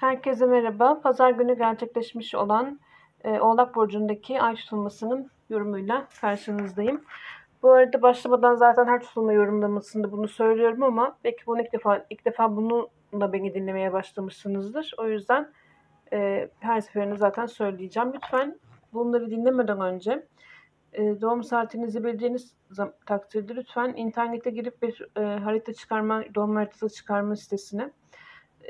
Herkese merhaba. Pazar günü gerçekleşmiş olan e, Oğlak Burcu'ndaki ay tutulmasının yorumuyla karşınızdayım. Bu arada başlamadan zaten her tutulma yorumlamasında bunu söylüyorum ama belki bunu ilk defa ilk defa bununla beni dinlemeye başlamışsınızdır. O yüzden e, her seferinde zaten söyleyeceğim. Lütfen bunları dinlemeden önce e, doğum saatinizi bildiğiniz takdirde lütfen internete girip bir e, harita çıkarma, doğum haritası çıkarma sitesine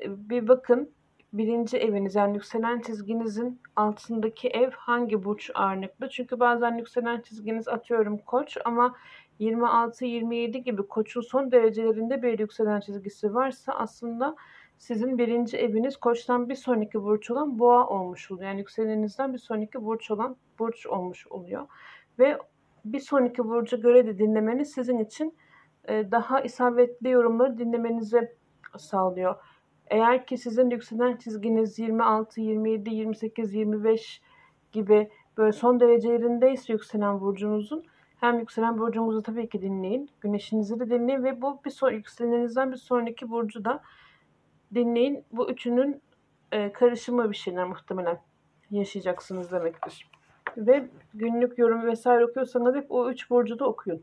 e, bir bakın birinci eviniz yani yükselen çizginizin altındaki ev hangi burç ağırlıklı? Çünkü bazen yükselen çizginiz atıyorum koç ama 26-27 gibi koçun son derecelerinde bir yükselen çizgisi varsa aslında sizin birinci eviniz koçtan bir sonraki burç olan boğa olmuş oluyor. Yani yükselenizden bir sonraki burç olan burç olmuş oluyor. Ve bir sonraki burca göre de dinlemeniz sizin için e, daha isabetli yorumları dinlemenizi sağlıyor. Eğer ki sizin yükselen çizginiz 26, 27, 28, 25 gibi böyle son derece yerindeyse yükselen burcunuzun hem yükselen burcunuzu tabii ki dinleyin. Güneşinizi de dinleyin ve bu bir son, yükselenizden bir sonraki burcu da dinleyin. Bu üçünün e, karışımı bir şeyler muhtemelen yaşayacaksınız demektir. Ve günlük yorum vesaire okuyorsanız hep o üç burcu da okuyun.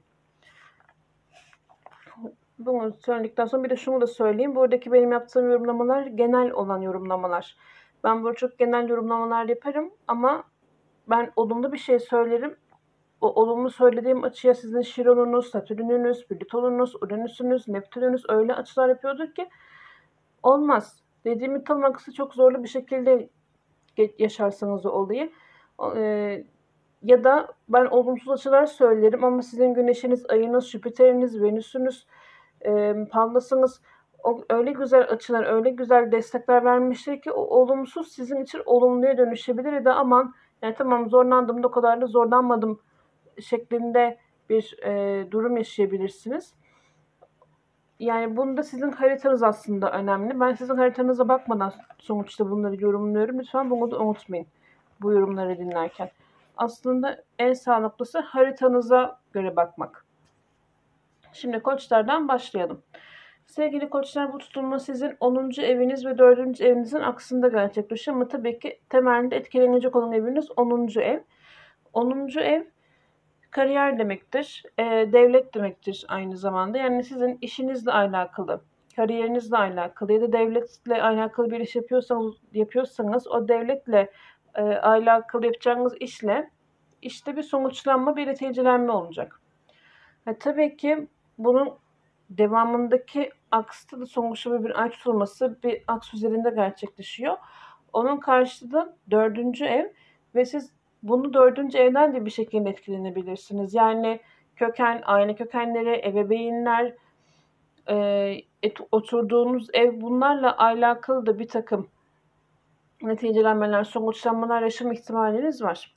Bunu söyledikten sonra bir de şunu da söyleyeyim. Buradaki benim yaptığım yorumlamalar genel olan yorumlamalar. Ben burada çok genel yorumlamalar yaparım ama ben olumlu bir şey söylerim. O olumlu söylediğim açıya sizin Şiron'unuz, Satürn'ünüz, Plüton'unuz, Uranüs'ünüz, Neptün'ünüz öyle açılar yapıyordur ki olmaz. Dediğimin tam aksi çok zorlu bir şekilde yaşarsanız o olayı. E, ya da ben olumsuz açılar söylerim ama sizin güneşiniz, ayınız, Jüpiter'iniz, Venüs'ünüz, e, Pallas'ınız o, öyle güzel açılar, öyle güzel destekler vermiştir ki o olumsuz sizin için olumluya dönüşebilir ya da aman yani tamam zorlandım da o kadar da zorlanmadım şeklinde bir e, durum yaşayabilirsiniz. Yani bunda sizin haritanız aslında önemli. Ben sizin haritanıza bakmadan sonuçta bunları yorumluyorum. Lütfen bunu da unutmayın bu yorumları dinlerken. Aslında en sağlıklısı haritanıza göre bakmak. Şimdi koçlardan başlayalım. Sevgili koçlar bu tutulma sizin 10. eviniz ve 4. evinizin aksında gerçekleşiyor. Ama tabii ki temelde etkilenecek olan eviniz 10. ev. 10. ev kariyer demektir, e, devlet demektir aynı zamanda. Yani sizin işinizle alakalı, kariyerinizle alakalı ya da devletle alakalı bir iş yapıyorsanız, yapıyorsanız o devletle e, alakalı yapacağınız işle işte bir sonuçlanma, bir neticelenme olacak. Ha, tabii ki bunun devamındaki aksta da sonuçta bir ay tutulması bir aks üzerinde gerçekleşiyor. Onun karşılığı dördüncü ev ve siz bunu dördüncü evden de bir şekilde etkilenebilirsiniz. Yani köken, aile kökenleri, ebeveynler, e, et, oturduğunuz ev bunlarla alakalı da bir takım neticelenmeler, sonuçlanmalar yaşam ihtimaliniz var.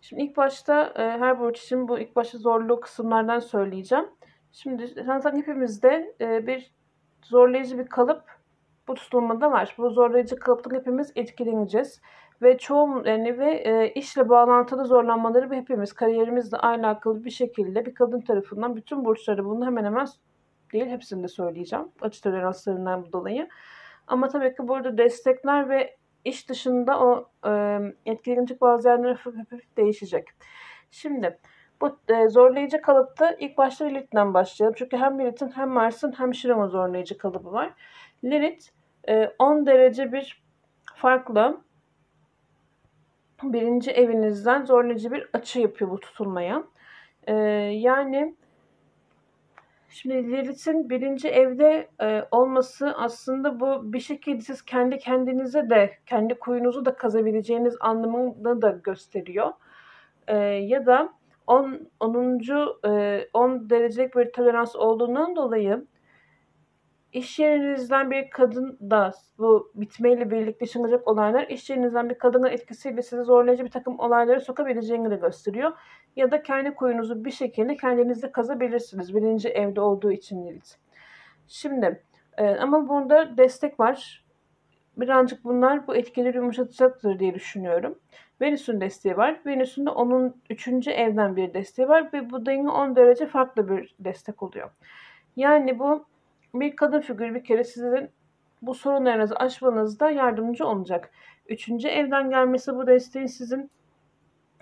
Şimdi ilk başta e, her burç için bu ilk başta zorlu kısımlardan söyleyeceğim. Şimdi zaten hepimizde e, bir zorlayıcı bir kalıp bu tutulmada var. Bu zorlayıcı kalıptan hepimiz etkileneceğiz. Ve çoğu yani ve e, işle bağlantılı zorlanmaları hepimiz kariyerimizle alakalı bir şekilde bir kadın tarafından bütün burçları bunu hemen hemen değil hepsini de söyleyeceğim. Açı toleranslarından dolayı. Ama tabii ki burada destekler ve iş dışında o e, etkilenecek bazı yerler hafif hafif değişecek. Şimdi bu e, zorlayıcı kalıpta ilk başta Lilith'den başlayalım. Çünkü hem Lilith'in hem Mars'ın hem Şiron'un zorlayıcı kalıbı var. Lilith e, 10 derece bir farklı birinci evinizden zorlayıcı bir açı yapıyor bu tutulmaya. E, yani Şimdi Lilith'in birinci evde e, olması aslında bu bir şekilde siz kendi kendinize de kendi kuyunuzu da kazabileceğiniz anlamını da gösteriyor. E, ya da 10. 10. E, 10 derecelik bir tolerans olduğundan dolayı iş yerinizden bir kadın da bu bitmeyle birlikte yaşanacak olaylar iş yerinizden bir kadının etkisiyle sizi zorlayıcı bir takım olaylara sokabileceğini de gösteriyor. Ya da kendi kuyunuzu bir şekilde kendinizde kazabilirsiniz. Birinci evde olduğu için Lilith. Şimdi e, ama burada destek var. Birazcık bunlar bu etkileri yumuşatacaktır diye düşünüyorum. Venüs'ün desteği var. Venüs'ün de onun üçüncü evden bir desteği var ve bu yine 10 derece farklı bir destek oluyor. Yani bu bir kadın figürü bir kere sizin bu sorunlarınızı aşmanızda yardımcı olacak. Üçüncü evden gelmesi bu desteğin sizin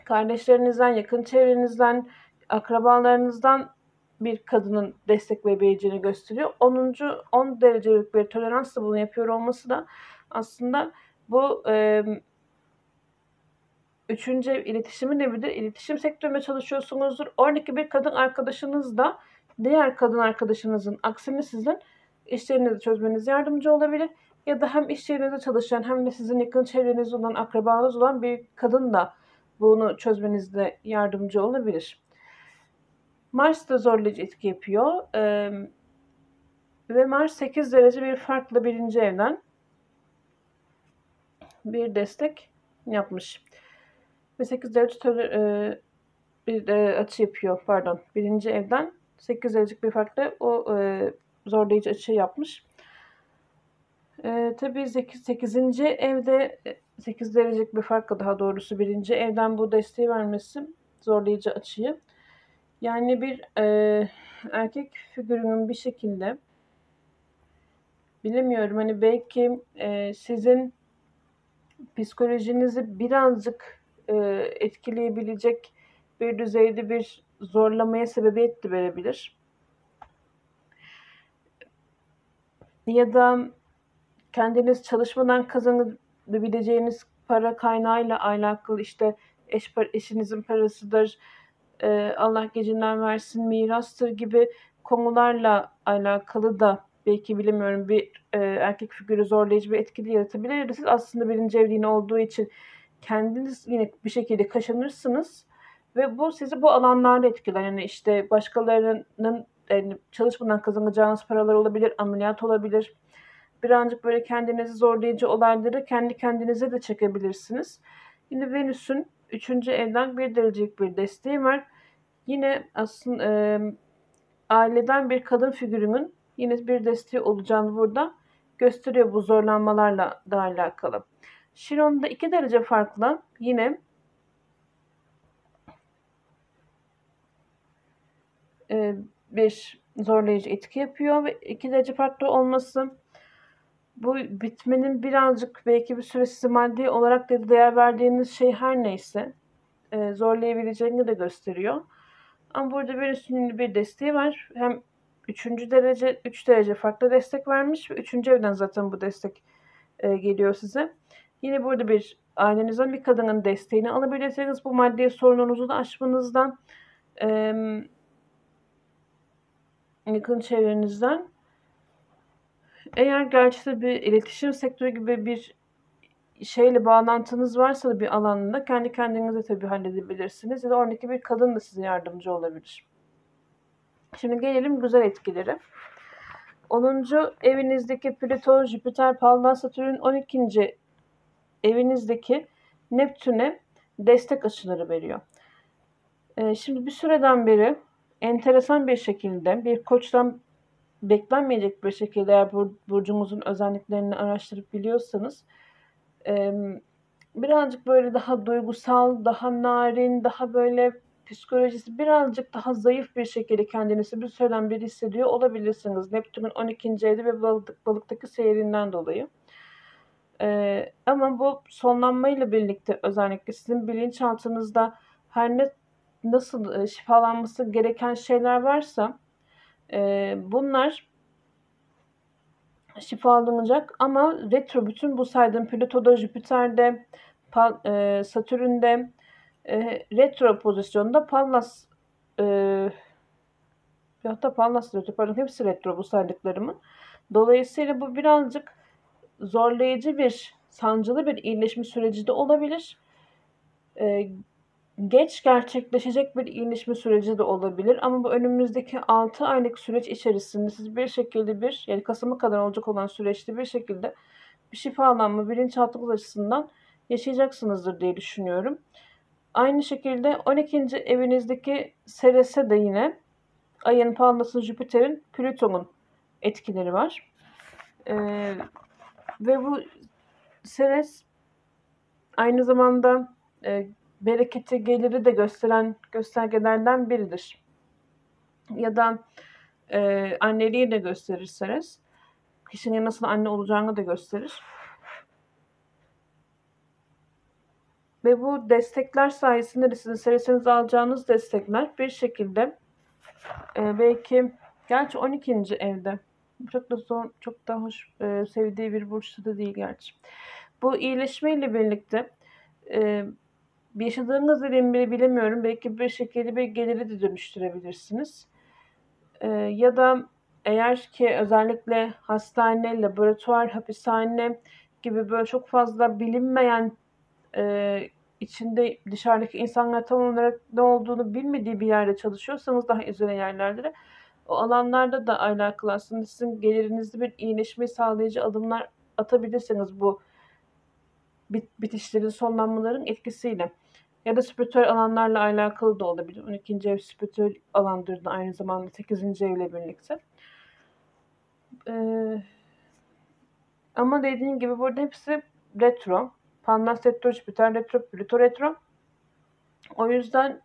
kardeşlerinizden, yakın çevrenizden, akrabalarınızdan bir kadının destek verebileceğini gösteriyor. 10. 10 derecelik bir toleransla bunu yapıyor olması da aslında bu e, üçüncü iletişimi nedir? İletişim sektöründe çalışıyorsunuzdur. Oradaki bir kadın arkadaşınız da diğer kadın arkadaşınızın aksine sizin işlerinizi çözmeniz yardımcı olabilir. Ya da hem iş yerinizde çalışan hem de sizin yakın çevrenizde olan, akrabanız olan bir kadın da bunu çözmenizde yardımcı olabilir. Mars da zorlayıcı etki yapıyor. Ee, ve Mars 8 derece bir farklı birinci evden bir destek yapmış. Ve 8 derece bir e, açı yapıyor. Pardon. Birinci evden 8 derecelik bir farklı o e, zorlayıcı açı yapmış. E, tabii 8, 8. evde 8 derecelik bir farklı daha doğrusu birinci evden bu desteği vermesi zorlayıcı açıyı. Yani bir e, erkek figürünün bir şekilde bilemiyorum hani belki e, sizin psikolojinizi birazcık e, etkileyebilecek bir düzeyde bir zorlamaya sebebiyet de verebilir. Ya da kendiniz çalışmadan kazanabileceğiniz para kaynağıyla alakalı işte eş, eşinizin parasıdır, e, Allah gecinden versin mirastır gibi konularla alakalı da belki bilemiyorum bir e, erkek figürü zorlayıcı bir etkili yaratabilir. Siz aslında birinci evliliğine olduğu için kendiniz yine bir şekilde kaşınırsınız ve bu sizi bu alanlarda etkiler. Yani işte başkalarının yani çalışmadan kazanacağınız paralar olabilir, ameliyat olabilir. Birazcık böyle kendinizi zorlayıcı olayları kendi kendinize de çekebilirsiniz. Yine Venüs'ün 3. evden bir derecelik bir desteği var. Yine aslında e, aileden bir kadın figürünün yine bir desteği olacağını burada gösteriyor bu zorlanmalarla da alakalı. Şiron'da 2 derece farklı yine e, bir zorlayıcı etki yapıyor ve 2 derece farklı olması bu bitmenin birazcık belki bir süresi maddi olarak da değer verdiğiniz şey her neyse e, zorlayabileceğini de gösteriyor. Ama burada bir üstünlüğü bir desteği var. Hem 3. derece 3 derece farklı destek vermiş ve 3. evden zaten bu destek e, geliyor size. Yine burada bir ailenizden bir kadının desteğini alabilirsiniz. Bu maddi sorununuzu da aşmanızdan e, yakın çevrenizden eğer gerçekten bir iletişim sektörü gibi bir şeyle bağlantınız varsa da bir alanda kendi kendinize tabii halledebilirsiniz. Ya da oradaki bir kadın da size yardımcı olabilir. Şimdi gelelim güzel etkileri. 10. evinizdeki Plüton, Jüpiter, Pallas, Satürn 12. evinizdeki Neptün'e destek açıları veriyor. Ee, şimdi bir süreden beri enteresan bir şekilde bir koçtan beklenmeyecek bir şekilde eğer burcumuzun özelliklerini araştırıp biliyorsanız birazcık böyle daha duygusal, daha narin, daha böyle psikolojisi birazcık daha zayıf bir şekilde kendinizi bir söylem bir hissediyor olabilirsiniz. Neptün'ün 12. evde ve balık, balıktaki seyrinden dolayı. Ee, ama bu sonlanmayla birlikte özellikle sizin bilinçaltınızda her ne nasıl şifalanması gereken şeyler varsa e, bunlar şifalanacak ama retro bütün bu saydığım Plüto'da, Jüpiter'de, e, Satürn'de e, retro pozisyonda Pallas e, hatta Pallas retro pardon hepsi retro bu saydıklarımın. Dolayısıyla bu birazcık zorlayıcı bir, sancılı bir iyileşme süreci de olabilir. E, geç gerçekleşecek bir iyileşme süreci de olabilir. Ama bu önümüzdeki 6 aylık süreç içerisinde siz bir şekilde bir yani Kasım'a kadar olacak olan süreçte bir şekilde bir şifalanma bilinçaltı açısından yaşayacaksınızdır diye düşünüyorum. Aynı şekilde 12. evinizdeki Seres'e de yine ayın, Palmas'ın, Jüpiter'in, Plüton'un etkileri var. Ee, ve bu Seres aynı zamanda e, bereketi, geliri de gösteren göstergelerden biridir. Ya da e, anneliği de gösterirseniz kişinin nasıl anne olacağını da gösterir. Ve bu destekler sayesinde de sizin serisiniz alacağınız destekler bir şekilde e, belki gerçi 12. evde çok da zor, çok da hoş e, sevdiği bir burçta da değil gerçi. Bu iyileşmeyle birlikte e, yaşadığınız bile bilemiyorum. Belki bir şekilde bir geliri de dönüştürebilirsiniz. E, ya da eğer ki özellikle hastane, laboratuvar, hapishane gibi böyle çok fazla bilinmeyen e, içinde dışarıdaki insanlar tam olarak ne olduğunu bilmediği bir yerde çalışıyorsanız daha izole yerlerde o alanlarda da alakalı aslında sizin gelirinizde bir iyileşme sağlayıcı adımlar atabilirsiniz bu bit bitişlerin sonlanmaların etkisiyle. Ya da spiritüel alanlarla alakalı da olabilir. 12. ev spiritüel alandır da aynı zamanda 8. evle birlikte. Ee, ama dediğim gibi burada hepsi retro. Pandas retro, Jüpiter retro, Plüto retro. O yüzden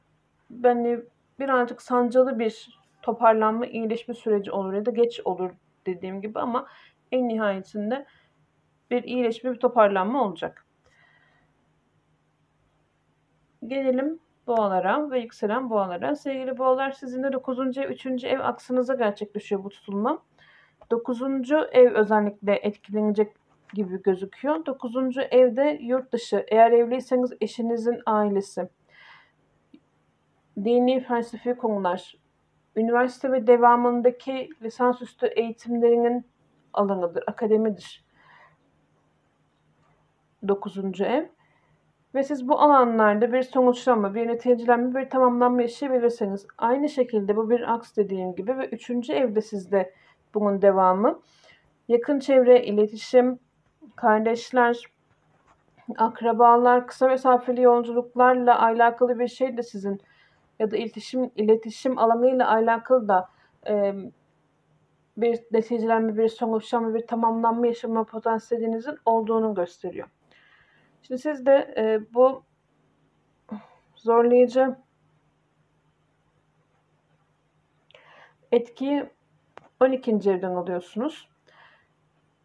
ben birazcık sancılı bir toparlanma, iyileşme süreci olur ya da geç olur dediğim gibi ama en nihayetinde bir iyileşme, bir toparlanma olacak. Gelelim boğalara ve yükselen boğalara. Sevgili boğalar sizin de 9. ev, 3. ev aksınıza gerçekleşiyor bu tutulma. 9. ev özellikle etkilenecek gibi gözüküyor. 9. evde yurt dışı. Eğer evliyseniz eşinizin ailesi. Dini felsefi konular. Üniversite ve devamındaki lisansüstü eğitimlerinin alanıdır, akademidir. 9. ev. Ve siz bu alanlarda bir sonuçlanma, bir neticelenme, bir tamamlanma yaşayabilirsiniz. Aynı şekilde bu bir aks dediğim gibi ve üçüncü evde sizde bunun devamı. Yakın çevre, iletişim, kardeşler, akrabalar, kısa mesafeli yolculuklarla alakalı bir şey de sizin ya da iletişim iletişim alanıyla alakalı da e, bir neticelenme, bir sonuçlanma, bir tamamlanma yaşama potansiyelinizin olduğunu gösteriyor. Şimdi siz de e, bu zorlayıcı etkiyi 12. evden alıyorsunuz.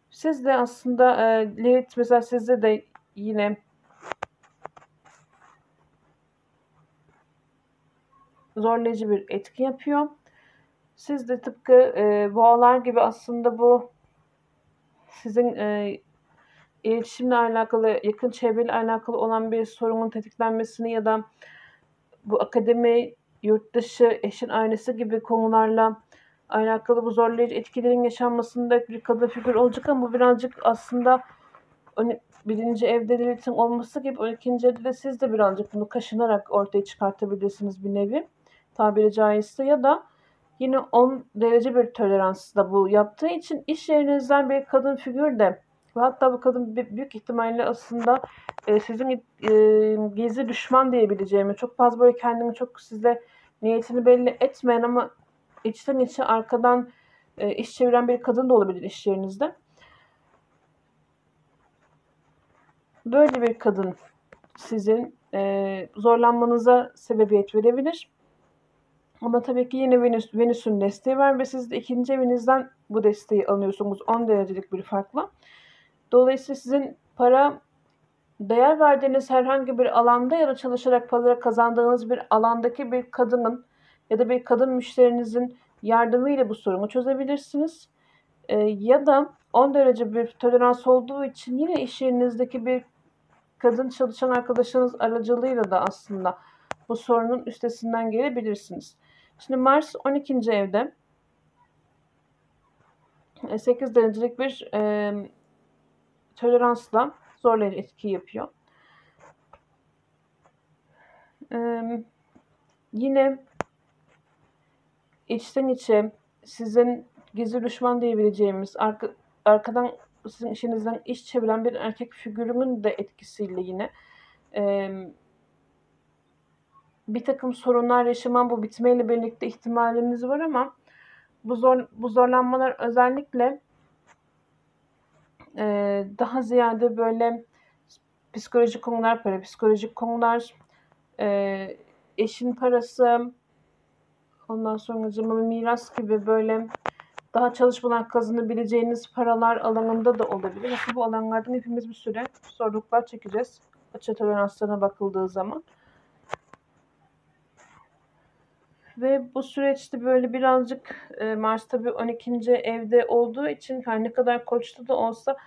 Siz de aslında e, Lilith mesela sizde de yine zorlayıcı bir etki yapıyor. Siz de tıpkı e, boğalar gibi aslında bu sizin e, iletişimle alakalı, yakın çevreyle alakalı olan bir sorunun tetiklenmesini ya da bu akademi, yurt dışı, eşin ailesi gibi konularla alakalı bu zorlayıcı etkilerin yaşanmasında bir kadın figür olacak ama bu birazcık aslında birinci evde Lilith'in olması gibi o ikinci evde de siz de birazcık bunu kaşınarak ortaya çıkartabilirsiniz bir nevi tabiri caizse. Ya da yine 10 derece bir toleransla bu yaptığı için iş yerinizden bir kadın figür de ve hatta bu kadın büyük ihtimalle aslında e, sizin e, gizli düşman diyebileceğimi çok fazla böyle kendini çok size niyetini belli etmeyen ama içten içe arkadan e, iş çeviren bir kadın da olabilir iş yerinizde. Böyle bir kadın sizin e, zorlanmanıza sebebiyet verebilir. Ama tabii ki yine Venüs, Venüs'ün desteği var ve siz de ikinci evinizden bu desteği alıyorsunuz 10 derecelik bir farkla. Dolayısıyla sizin para değer verdiğiniz herhangi bir alanda ya da çalışarak para kazandığınız bir alandaki bir kadının ya da bir kadın müşterinizin yardımıyla bu sorunu çözebilirsiniz. Ee, ya da 10 derece bir tolerans olduğu için yine iş yerinizdeki bir kadın çalışan arkadaşınız aracılığıyla da aslında bu sorunun üstesinden gelebilirsiniz. Şimdi Mars 12. evde 8 e, derecelik bir e, toleransla zorlayıcı etki yapıyor. E, yine içten içe sizin gizli düşman diyebileceğimiz arka, arkadan sizin işinizden iş çeviren bir erkek figürünün de etkisiyle yine e, bir takım sorunlar yaşaman bu bitmeyle birlikte ihtimaliniz var ama bu zor bu zorlanmalar özellikle e, daha ziyade böyle psikolojik konular, para psikolojik konular, e, eşin parası, ondan sonra miras gibi böyle daha çalışmalar kazanabileceğiniz paralar alanında da olabilir. Aslında bu alanlardan hepimiz bir süre zorluklar çekeceğiz. Açı toleranslarına bakıldığı zaman. Ve bu süreçte böyle birazcık e, Mars tabii 12. evde olduğu için her ne kadar koçta da olsa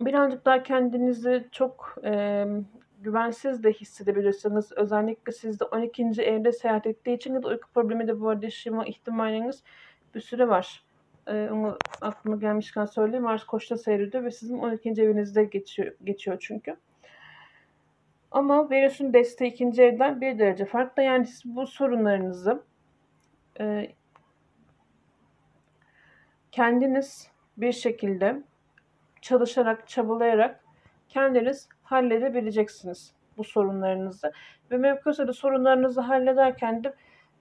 birazcık daha kendinizi çok e, güvensiz de hissedebilirsiniz. Özellikle sizde 12. evde seyahat ettiği için da uyku problemi de bu arada yaşama ihtimaliniz bir süre var. Ee, onu aklıma gelmişken söyleyeyim. Mars Koç'ta seyrediyor ve sizin 12. evinizde geçiyor, geçiyor çünkü. Ama Venüs'ün desteği ikinci evden bir derece farklı. Yani siz bu sorunlarınızı e, kendiniz bir şekilde çalışarak, çabalayarak kendiniz halledebileceksiniz bu sorunlarınızı. Ve mümkünse de sorunlarınızı hallederken de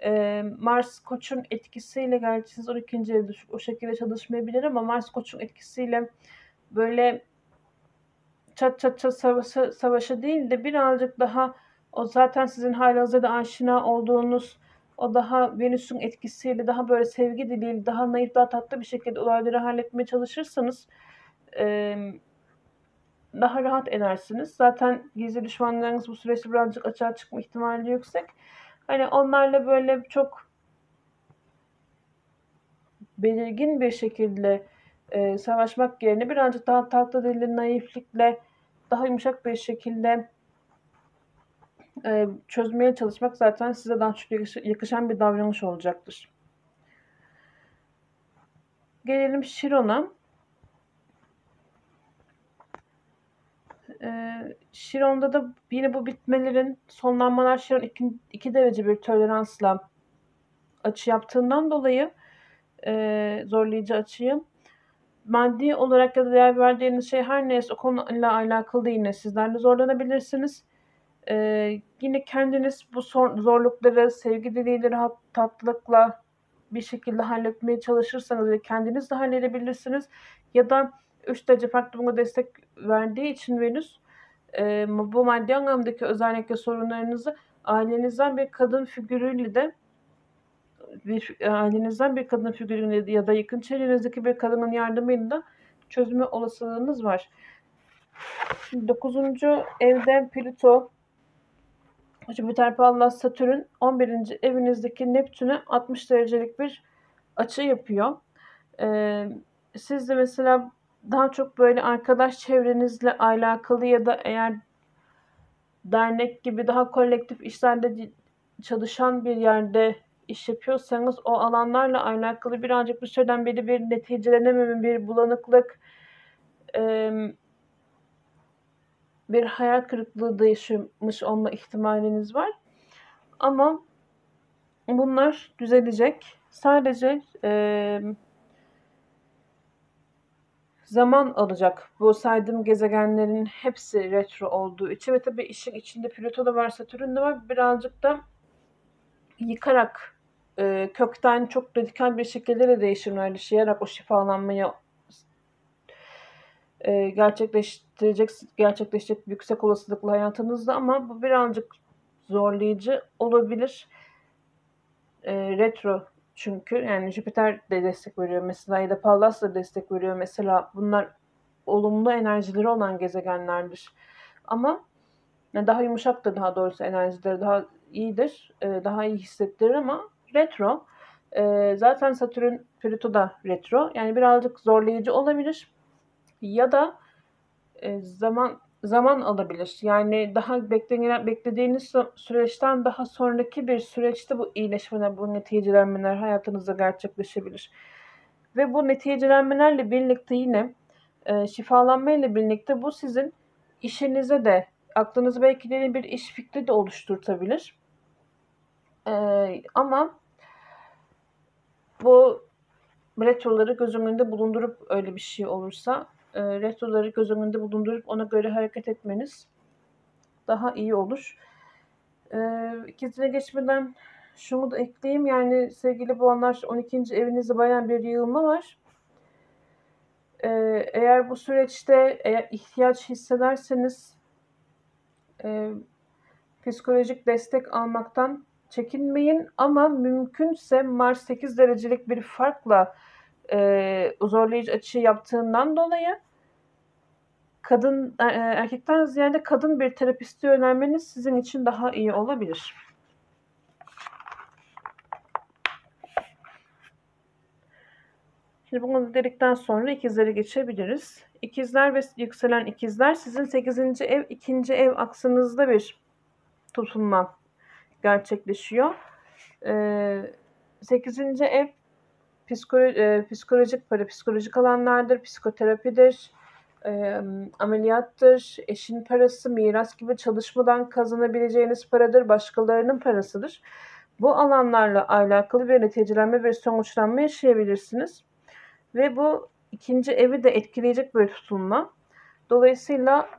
e, Mars Koç'un etkisiyle gerçi siz 12. evde o şekilde çalışmayabilir ama Mars Koç'un etkisiyle böyle çat çat çat savaşı, savaşı değil de birazcık daha o zaten sizin halihazırda aşina olduğunuz o daha Venüs'ün etkisiyle daha böyle sevgi diliyle daha naif daha tatlı bir şekilde olayları halletmeye çalışırsanız e, daha rahat edersiniz. Zaten gizli düşmanlarınız bu süreçte birazcık açığa çıkma ihtimali yüksek. Hani onlarla böyle çok belirgin bir şekilde e, savaşmak yerine birazcık daha tatlı dilli naiflikle daha yumuşak bir şekilde e, çözmeye çalışmak zaten size daha çok yakışan bir davranış olacaktır. Gelelim Şiron'a. E, Şiron'da da yine bu bitmelerin sonlanmalar Şiron 2, 2 derece bir toleransla açı yaptığından dolayı e, zorlayıcı açıyı maddi olarak ya da değer verdiğiniz şey her neyse o konuyla alakalı yine sizler de zorlanabilirsiniz. Ee, yine kendiniz bu zorlukları sevgi diliyle rahat tatlılıkla bir şekilde halletmeye çalışırsanız kendiniz de halledebilirsiniz. Ya da 3 derece farklı buna destek verdiği için Venüs e, bu maddi anlamdaki özellikle sorunlarınızı ailenizden bir kadın figürüyle de bir ailenizden bir kadın figürüyle ya da yakın çevrenizdeki bir kadının yardımıyla çözme olasılığınız var. 9. evde Plüto Jüpiter Pallas Satürn 11. evinizdeki Neptün'e 60 derecelik bir açı yapıyor. Ee, siz de mesela daha çok böyle arkadaş çevrenizle alakalı ya da eğer dernek gibi daha kolektif işlerde çalışan bir yerde iş yapıyorsanız o alanlarla alakalı birazcık bir süreden beri bir neticelenememe, bir bulanıklık, bir hayal kırıklığı da yaşamış olma ihtimaliniz var. Ama bunlar düzelecek. Sadece zaman alacak. Bu saydığım gezegenlerin hepsi retro olduğu için ve tabii işin içinde Plüto da var, Satürn de var. Birazcık da yıkarak e, kökten çok radikal bir şekilde de değişimler yaşayarak o şifalanmayı e, gerçekleştirecek, gerçekleşecek yüksek olasılıkla hayatınızda ama bu birazcık zorlayıcı olabilir. E, retro çünkü yani Jüpiter de destek veriyor mesela ya da Pallas da destek veriyor mesela bunlar olumlu enerjileri olan gezegenlerdir. Ama daha yumuşaktır daha doğrusu enerjileri daha iyidir, daha iyi hissettirir ama retro e, zaten Satürn Plüto da retro yani birazcık zorlayıcı olabilir ya da e, zaman zaman alabilir. Yani daha beklenen, beklediğiniz süreçten daha sonraki bir süreçte bu iyileşmeler, bu neticelenmeler hayatınızda gerçekleşebilir. Ve bu neticelenmelerle birlikte yine e, şifalanmayla birlikte bu sizin işinize de aklınızı belki de bir iş fikri de oluşturtabilir. E, ama bu retroları göz önünde bulundurup öyle bir şey olursa e, retroları göz önünde bulundurup ona göre hareket etmeniz daha iyi olur. E, ikizine geçmeden şunu da ekleyeyim. Yani sevgili boğanlar 12. evinizde bayan bir yığılma var. E, eğer bu süreçte eğer ihtiyaç hissederseniz e, psikolojik destek almaktan çekinmeyin ama mümkünse Mars 8 derecelik bir farkla e, zorlayıcı açı yaptığından dolayı kadın e, erkekten ziyade kadın bir terapiste yönelmeniz sizin için daha iyi olabilir. Şimdi bunu dedikten sonra ikizlere geçebiliriz. İkizler ve yükselen ikizler sizin 8. ev 2. ev aksınızda bir tutulma gerçekleşiyor. Ee, 8. ev psikolo e, psikolojik para, psikolojik alanlardır, psikoterapidir, e, ameliyattır, eşin parası, miras gibi çalışmadan kazanabileceğiniz paradır, başkalarının parasıdır. Bu alanlarla alakalı bir neticelenme ve sonuçlanma yaşayabilirsiniz. Ve bu ikinci evi de etkileyecek bir tutulma. Dolayısıyla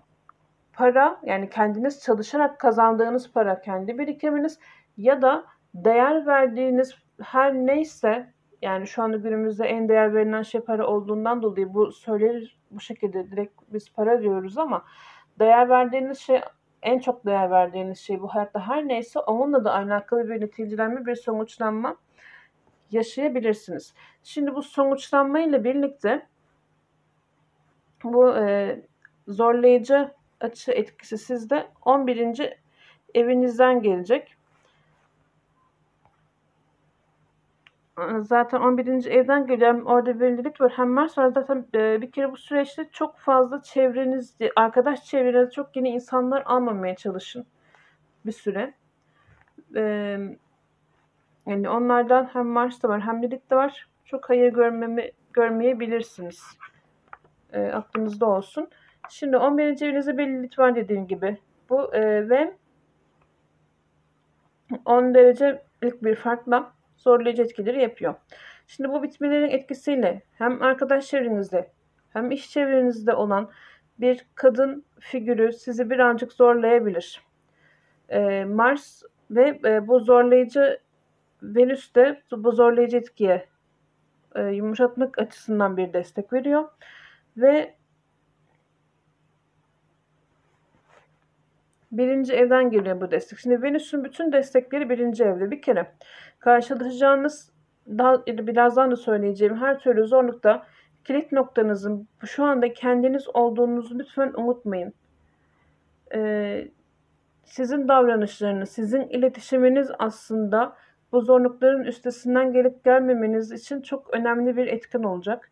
para yani kendiniz çalışarak kazandığınız para kendi birikiminiz ya da değer verdiğiniz her neyse yani şu anda günümüzde en değer verilen şey para olduğundan dolayı bu söylenir bu şekilde direkt biz para diyoruz ama değer verdiğiniz şey en çok değer verdiğiniz şey bu hayatta her neyse onunla da alakalı bir neticelenme bir sonuçlanma yaşayabilirsiniz. Şimdi bu sonuçlanma ile birlikte bu e, zorlayıcı açı etkisi sizde 11. evinizden gelecek. Zaten 11. evden geliyor. Orada belirlilik var. Hem Mars var. Zaten e, bir kere bu süreçte çok fazla çevreniz, arkadaş çevrenizde çok yeni insanlar almamaya çalışın. Bir süre. Eee yani onlardan hem Mars'ta var hem Lilith'te var. Çok hayır görmemi, görmeyebilirsiniz. E, aklınızda olsun. Şimdi 11. evinizde bir Lilith var dediğim gibi. Bu e, ve 10 derecelik bir farkla zorlayıcı etkileri yapıyor. Şimdi bu bitmelerin etkisiyle hem arkadaş çevrenizde hem iş çevrenizde olan bir kadın figürü sizi birazcık zorlayabilir. Ee, Mars ve e, bu zorlayıcı Venüs de bu zorlayıcı etkiye e, yumuşatmak açısından bir destek veriyor. Ve birinci evden geliyor bu destek. Şimdi Venüs'ün bütün destekleri birinci evde. Bir kere karşılaşacağınız daha birazdan da söyleyeceğim her türlü zorlukta kilit noktanızın şu anda kendiniz olduğunuzu lütfen unutmayın. Ee, sizin davranışlarınız, sizin iletişiminiz aslında bu zorlukların üstesinden gelip gelmemeniz için çok önemli bir etken olacak.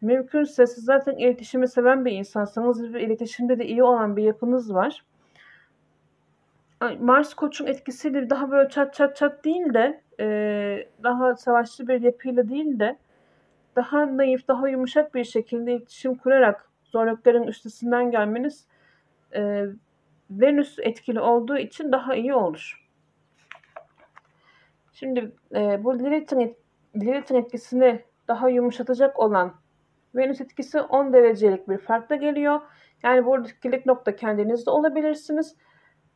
Mümkünse siz zaten iletişimi seven bir insansanız ve iletişimde de iyi olan bir yapınız var. Mars koçun etkisiyle daha böyle çat çat çat değil de e, daha savaşçı bir yapıyla değil de daha naif, daha yumuşak bir şekilde iletişim kurarak zorlukların üstesinden gelmeniz e, Venüs etkili olduğu için daha iyi olur. Şimdi e, bu Lilith'in Lilith'in etkisini daha yumuşatacak olan Venüs etkisi 10 derecelik bir farkla geliyor. Yani buradaki kilit nokta kendinizde olabilirsiniz.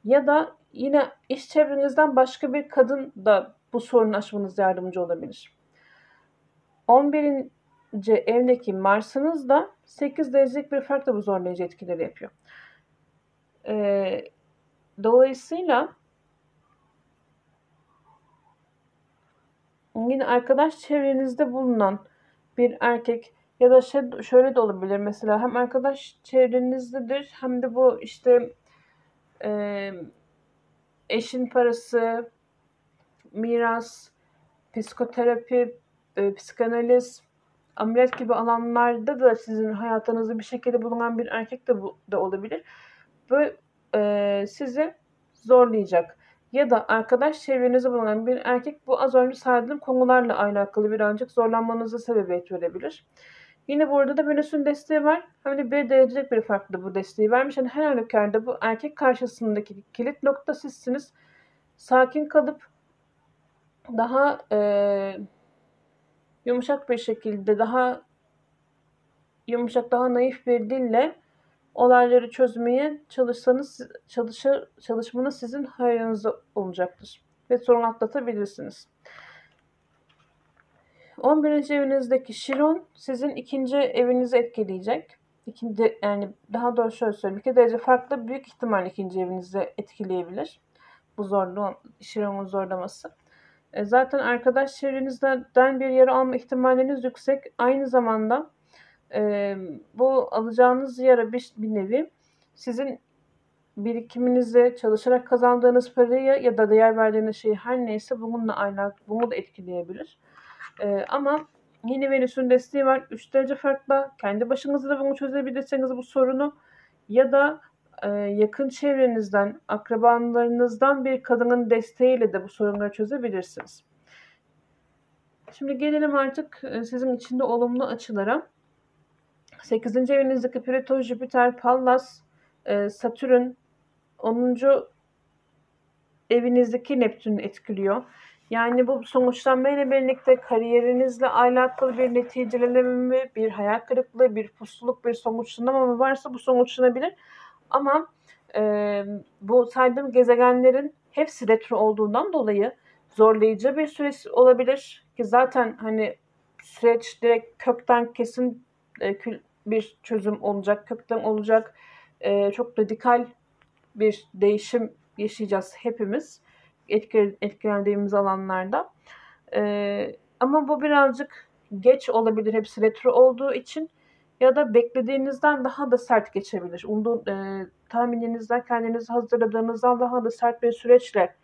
Ya da yine iş çevrenizden başka bir kadın da bu sorunu aşmanız yardımcı olabilir. 11. evdeki Mars'ınız da 8 derecelik bir farkla bu zorlayıcı etkileri yapıyor. Ee, dolayısıyla Yine arkadaş çevrenizde bulunan bir erkek ya da şey, şöyle de olabilir mesela hem arkadaş çevrenizdedir hem de bu işte e, eşin parası, miras, psikoterapi, e, psikanaliz, ameliyat gibi alanlarda da sizin hayatınızda bir şekilde bulunan bir erkek de, bu, da olabilir. Ve e, sizi zorlayacak ya da arkadaş çevrenizde bulunan bir erkek bu az önce saydığım konularla alakalı birazcık zorlanmanıza sebebiyet verebilir. Yine burada da Venüs'ün desteği var. De bir derecelik bir farklı bu desteği vermiş. Yani her halükarda bu erkek karşısındaki kilit nokta sizsiniz. Sakin kalıp daha e, yumuşak bir şekilde, daha yumuşak, daha naif bir dille olayları çözmeye çalışsanız çalışır, çalışmanız sizin hayrınıza olacaktır. Ve sorun atlatabilirsiniz. 11. evinizdeki Şiron sizin ikinci evinizi etkileyecek. İkinci, yani daha doğrusu şöyle söyleyeyim. İki derece farklı büyük ihtimal ikinci evinizi etkileyebilir. bu zorluğun, yoğunluğunun zorlaması. E, zaten arkadaş çevrenizden bir yara alma ihtimaliniz yüksek. Aynı zamanda e, bu alacağınız yara bir, bir nevi sizin birikiminizi, çalışarak kazandığınız parayı ya da değer verdiğiniz şeyi her neyse bununla alakalı, bunu da etkileyebilir. E, ama yine Venüs'ün desteği var. 3 derece farklı. Kendi başınıza da bunu çözebilirseniz bu sorunu ya da e, yakın çevrenizden, akrabalarınızdan bir kadının desteğiyle de bu sorunları çözebilirsiniz. Şimdi gelelim artık e, sizin içinde olumlu açılara. 8. evinizdeki Plüto, Jüpiter, Pallas, e, Satürn 10. evinizdeki Neptün etkiliyor. Yani bu sonuçlanmayla birlikte kariyerinizle alakalı bir neticelenme, bir hayal kırıklığı, bir pusuluk, bir sonuçlanama mı varsa bu sonuçlanabilir. Ama e, bu saydığım gezegenlerin hepsi retro olduğundan dolayı zorlayıcı bir süreç olabilir. Ki zaten hani süreç direkt kökten kesin e, bir çözüm olacak, kökten olacak. E, çok radikal bir değişim yaşayacağız hepimiz etkilendiğimiz alanlarda. E, ama bu birazcık geç olabilir hepsi retro olduğu için ya da beklediğinizden daha da sert geçebilir. Umduğun, e, tahmininizden kendinizi hazırladığınızdan daha da sert bir süreçle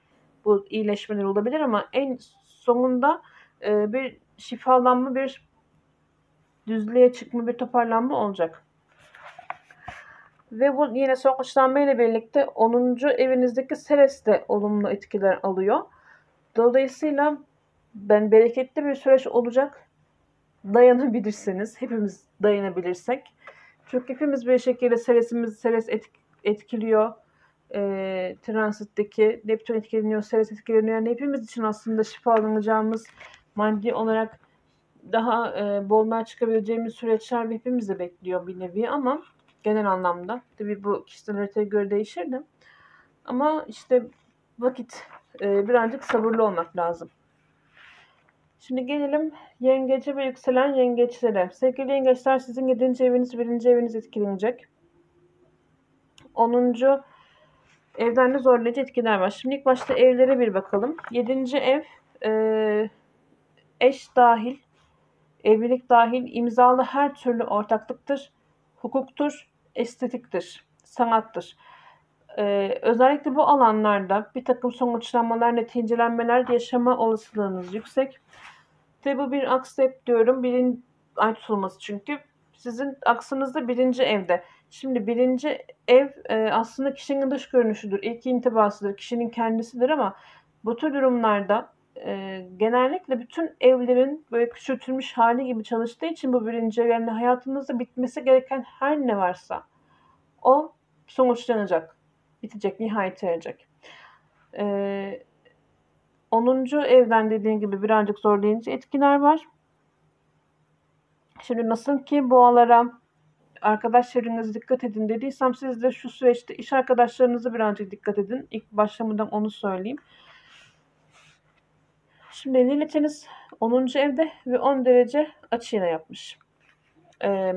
bu iyileşmeler olabilir ama en sonunda e, bir şifalanma, bir düzlüğe çıkma, bir toparlanma olacak. Ve bu yine sonuçlanma ile birlikte 10. evinizdeki Seres de olumlu etkiler alıyor. Dolayısıyla ben bereketli bir süreç olacak. Dayanabilirsiniz. Hepimiz dayanabilirsek. Çünkü hepimiz bir şekilde Seres'imiz Seres etkiliyor. E, transitteki Neptün etkileniyor, Seres etkileniyor. Yani hepimiz için aslında şifalanacağımız maddi olarak daha e, bolluğa çıkabileceğimiz süreçler hepimizi bekliyor bir nevi ama genel anlamda. Tabii bu kişisel haritaya göre değişir de. Ama işte vakit e, birazcık sabırlı olmak lazım. Şimdi gelelim yengece ve yükselen yengeçlere. Sevgili yengeçler sizin 7. eviniz, 1. eviniz etkilenecek. 10. evden de zorlayıcı etkiler var. Şimdi ilk başta evlere bir bakalım. 7. ev e, eş dahil, evlilik dahil imzalı her türlü ortaklıktır, hukuktur, estetiktir, sanattır. Ee, özellikle bu alanlarda bir takım sonuçlanmalar, neticelenmeler yaşama olasılığınız yüksek. Ve bu bir aksep diyorum. Birin ay tutulması çünkü. Sizin aksınızda birinci evde. Şimdi birinci ev e, aslında kişinin dış görünüşüdür. İlk intibasıdır. Kişinin kendisidir ama bu tür durumlarda e, genellikle bütün evlerin böyle küçültülmüş hali gibi çalıştığı için bu birinci ev yani hayatınızda bitmesi gereken her ne varsa o sonuçlanacak. Bitecek, nihayet erecek. Ee, 10. evden dediğim gibi birazcık zorlayıcı etkiler var. Şimdi nasıl ki boğalara arkadaş çevrenize dikkat edin dediysem siz de şu süreçte iş arkadaşlarınızı birazcık dikkat edin. İlk başlamadan onu söyleyeyim. Şimdi Lilith'iniz 10. evde ve 10 derece açıyla yapmış. Ee,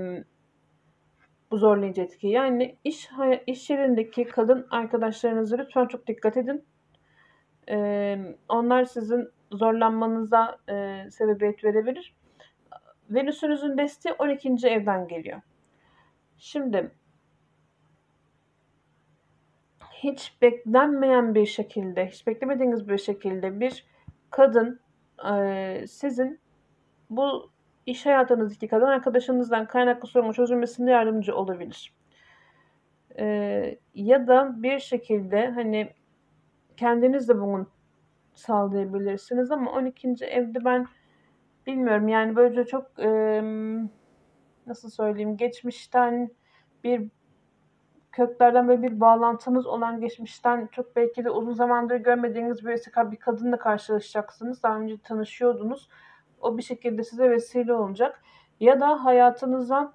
bu zorlayıcı etki. Yani iş iş yerindeki kadın arkadaşlarınızı lütfen çok dikkat edin. Ee, onlar sizin zorlanmanıza e, sebebiyet verebilir. Venüs'ünüzün desteği 12. evden geliyor. Şimdi hiç beklenmeyen bir şekilde, hiç beklemediğiniz bir şekilde bir kadın e, sizin bu iş hayatınızdaki kadın arkadaşınızdan kaynaklı sorunun çözülmesinde yardımcı olabilir. E, ya da bir şekilde hani kendiniz de bunu sağlayabilirsiniz ama 12. evde ben bilmiyorum yani böylece çok e, nasıl söyleyeyim geçmişten bir köklerden böyle bir bağlantınız olan geçmişten çok belki de uzun zamandır görmediğiniz birisi bir kadınla karşılaşacaksınız. Daha önce tanışıyordunuz. O bir şekilde size vesile olacak. Ya da hayatınıza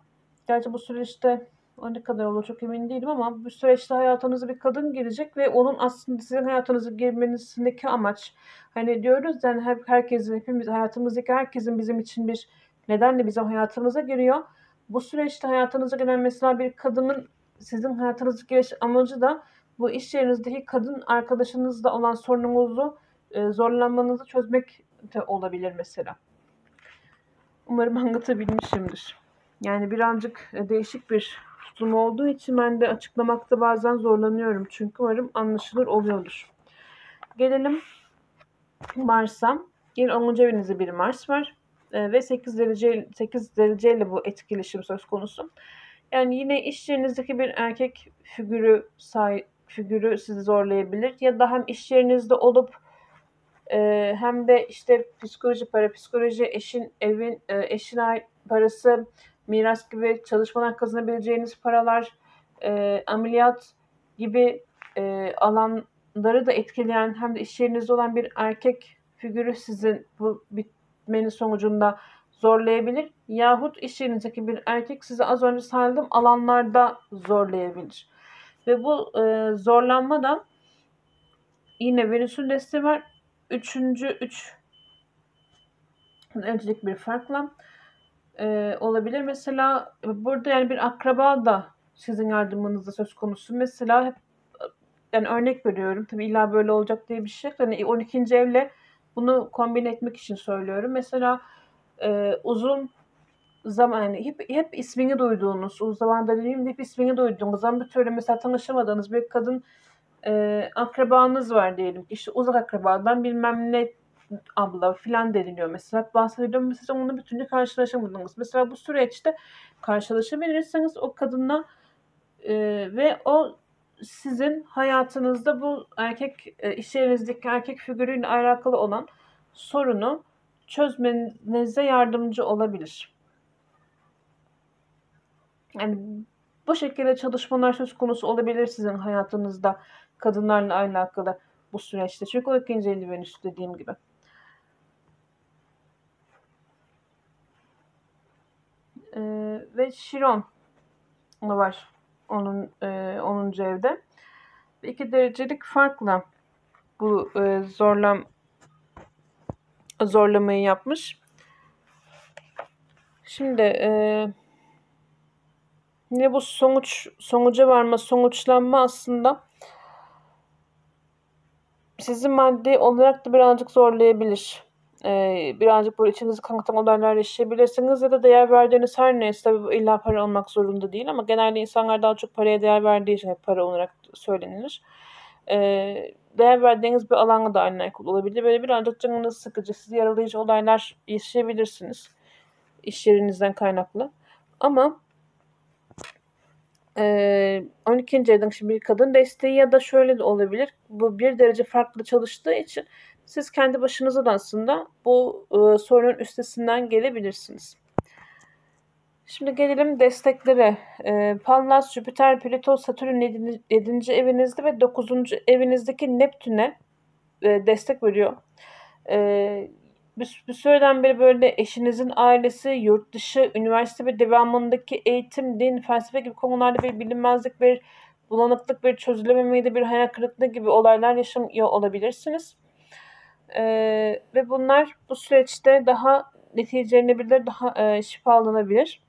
gerçi bu süreçte o ne kadar olur çok emin değilim ama bu süreçte hayatınıza bir kadın girecek ve onun aslında sizin hayatınıza girmenizindeki amaç hani diyoruz yani hep herkesin hepimiz hayatımızdaki herkesin bizim için bir nedenle bizim hayatımıza giriyor. Bu süreçte hayatınıza giren mesela bir kadının sizin hayatınızdaki giriş amacı da bu iş yerinizdeki kadın arkadaşınızla olan sorununuzu e, zorlanmanızı çözmek de olabilir mesela. Umarım anlatabilmişimdir. Yani birazcık e, değişik bir tutum olduğu için ben de açıklamakta bazen zorlanıyorum. Çünkü umarım anlaşılır oluyordur. Gelelim Mars'a. Yine 10. evinizde bir Mars var. E, ve 8 derece 8 dereceyle bu etkileşim söz konusu. Yani yine iş yerinizdeki bir erkek figürü say figürü sizi zorlayabilir. Ya da hem iş yerinizde olup e, hem de işte psikoloji para, psikoloji, eşin evin e, eşin ait parası, miras gibi çalışmadan kazanabileceğiniz paralar, e, ameliyat gibi e, alanları da etkileyen hem de iş yerinizde olan bir erkek figürü sizin bu bitmenin sonucunda zorlayabilir. Yahut iş yerinizdeki bir erkek sizi az önce saydığım alanlarda zorlayabilir. Ve bu e, zorlanma da yine Venüs'ün desteği var. Üçüncü, üç öncelik bir farkla e, olabilir. Mesela burada yani bir akraba da sizin yardımınızda söz konusu. Mesela hep yani örnek veriyorum. Tabii illa böyle olacak diye bir şey. Hani 12. evle bunu kombin etmek için söylüyorum. Mesela e, uzun zaman yani hep, hep ismini duyduğunuz, uzun zamanda dediğim hep ismini duyduğunuz zaman bir türlü mesela tanışamadığınız bir kadın e, akrabanız var diyelim. İşte uzak akrabadan bilmem ne abla filan deniliyor mesela. Bahsediyorum mesela onunla bir türlü karşılaşamadınız. Mesela bu süreçte karşılaşabilirseniz o kadınla e, ve o sizin hayatınızda bu erkek e, iş yerinizdeki erkek figürüyle alakalı olan sorunu çözmenize yardımcı olabilir. Yani bu şekilde çalışmalar söz konusu olabilir sizin hayatınızda kadınlarla alakalı bu süreçte. Çünkü o ikinci eli Venüs dediğim gibi. Ee, ve Şiron var onun e, 10. evde. İki derecelik farkla bu e, zorlam zorlamayı yapmış. Şimdi e, yine bu sonuç sonuca varma, sonuçlanma aslında sizi maddi olarak da birazcık zorlayabilir. Ee, birazcık böyle içinizi kanıtan olaylar yaşayabilirsiniz ya da değer verdiğiniz her neyse tabii illa para olmak zorunda değil ama genelde insanlar daha çok paraya değer verdiği için para olarak söylenilir. Ee, değer verdiğiniz bir alana da alakalı olabilir. Böyle birazcık canınız sıkıcı, sizi yaralayıcı olaylar yaşayabilirsiniz. İş yerinizden kaynaklı. Ama e, 12. evden şimdi bir kadın desteği ya da şöyle de olabilir. Bu bir derece farklı çalıştığı için siz kendi başınıza da aslında bu e, sorunun üstesinden gelebilirsiniz. Şimdi gelelim desteklere. E, Pallas, Jüpiter, Plüto, Satürn 7. 7. evinizde ve 9. evinizdeki Neptün'e e, destek veriyor. E, bir, bir süreden beri böyle eşinizin ailesi, yurt dışı, üniversite ve devamındaki eğitim, din, felsefe gibi konularda bir bilinmezlik, bir bulanıklık, bir çözülememeydi, bir hayal kırıklığı gibi olaylar yaşamıyor olabilirsiniz. Ee, ve bunlar bu süreçte daha neticelenebilir, daha e, şifalanabilir.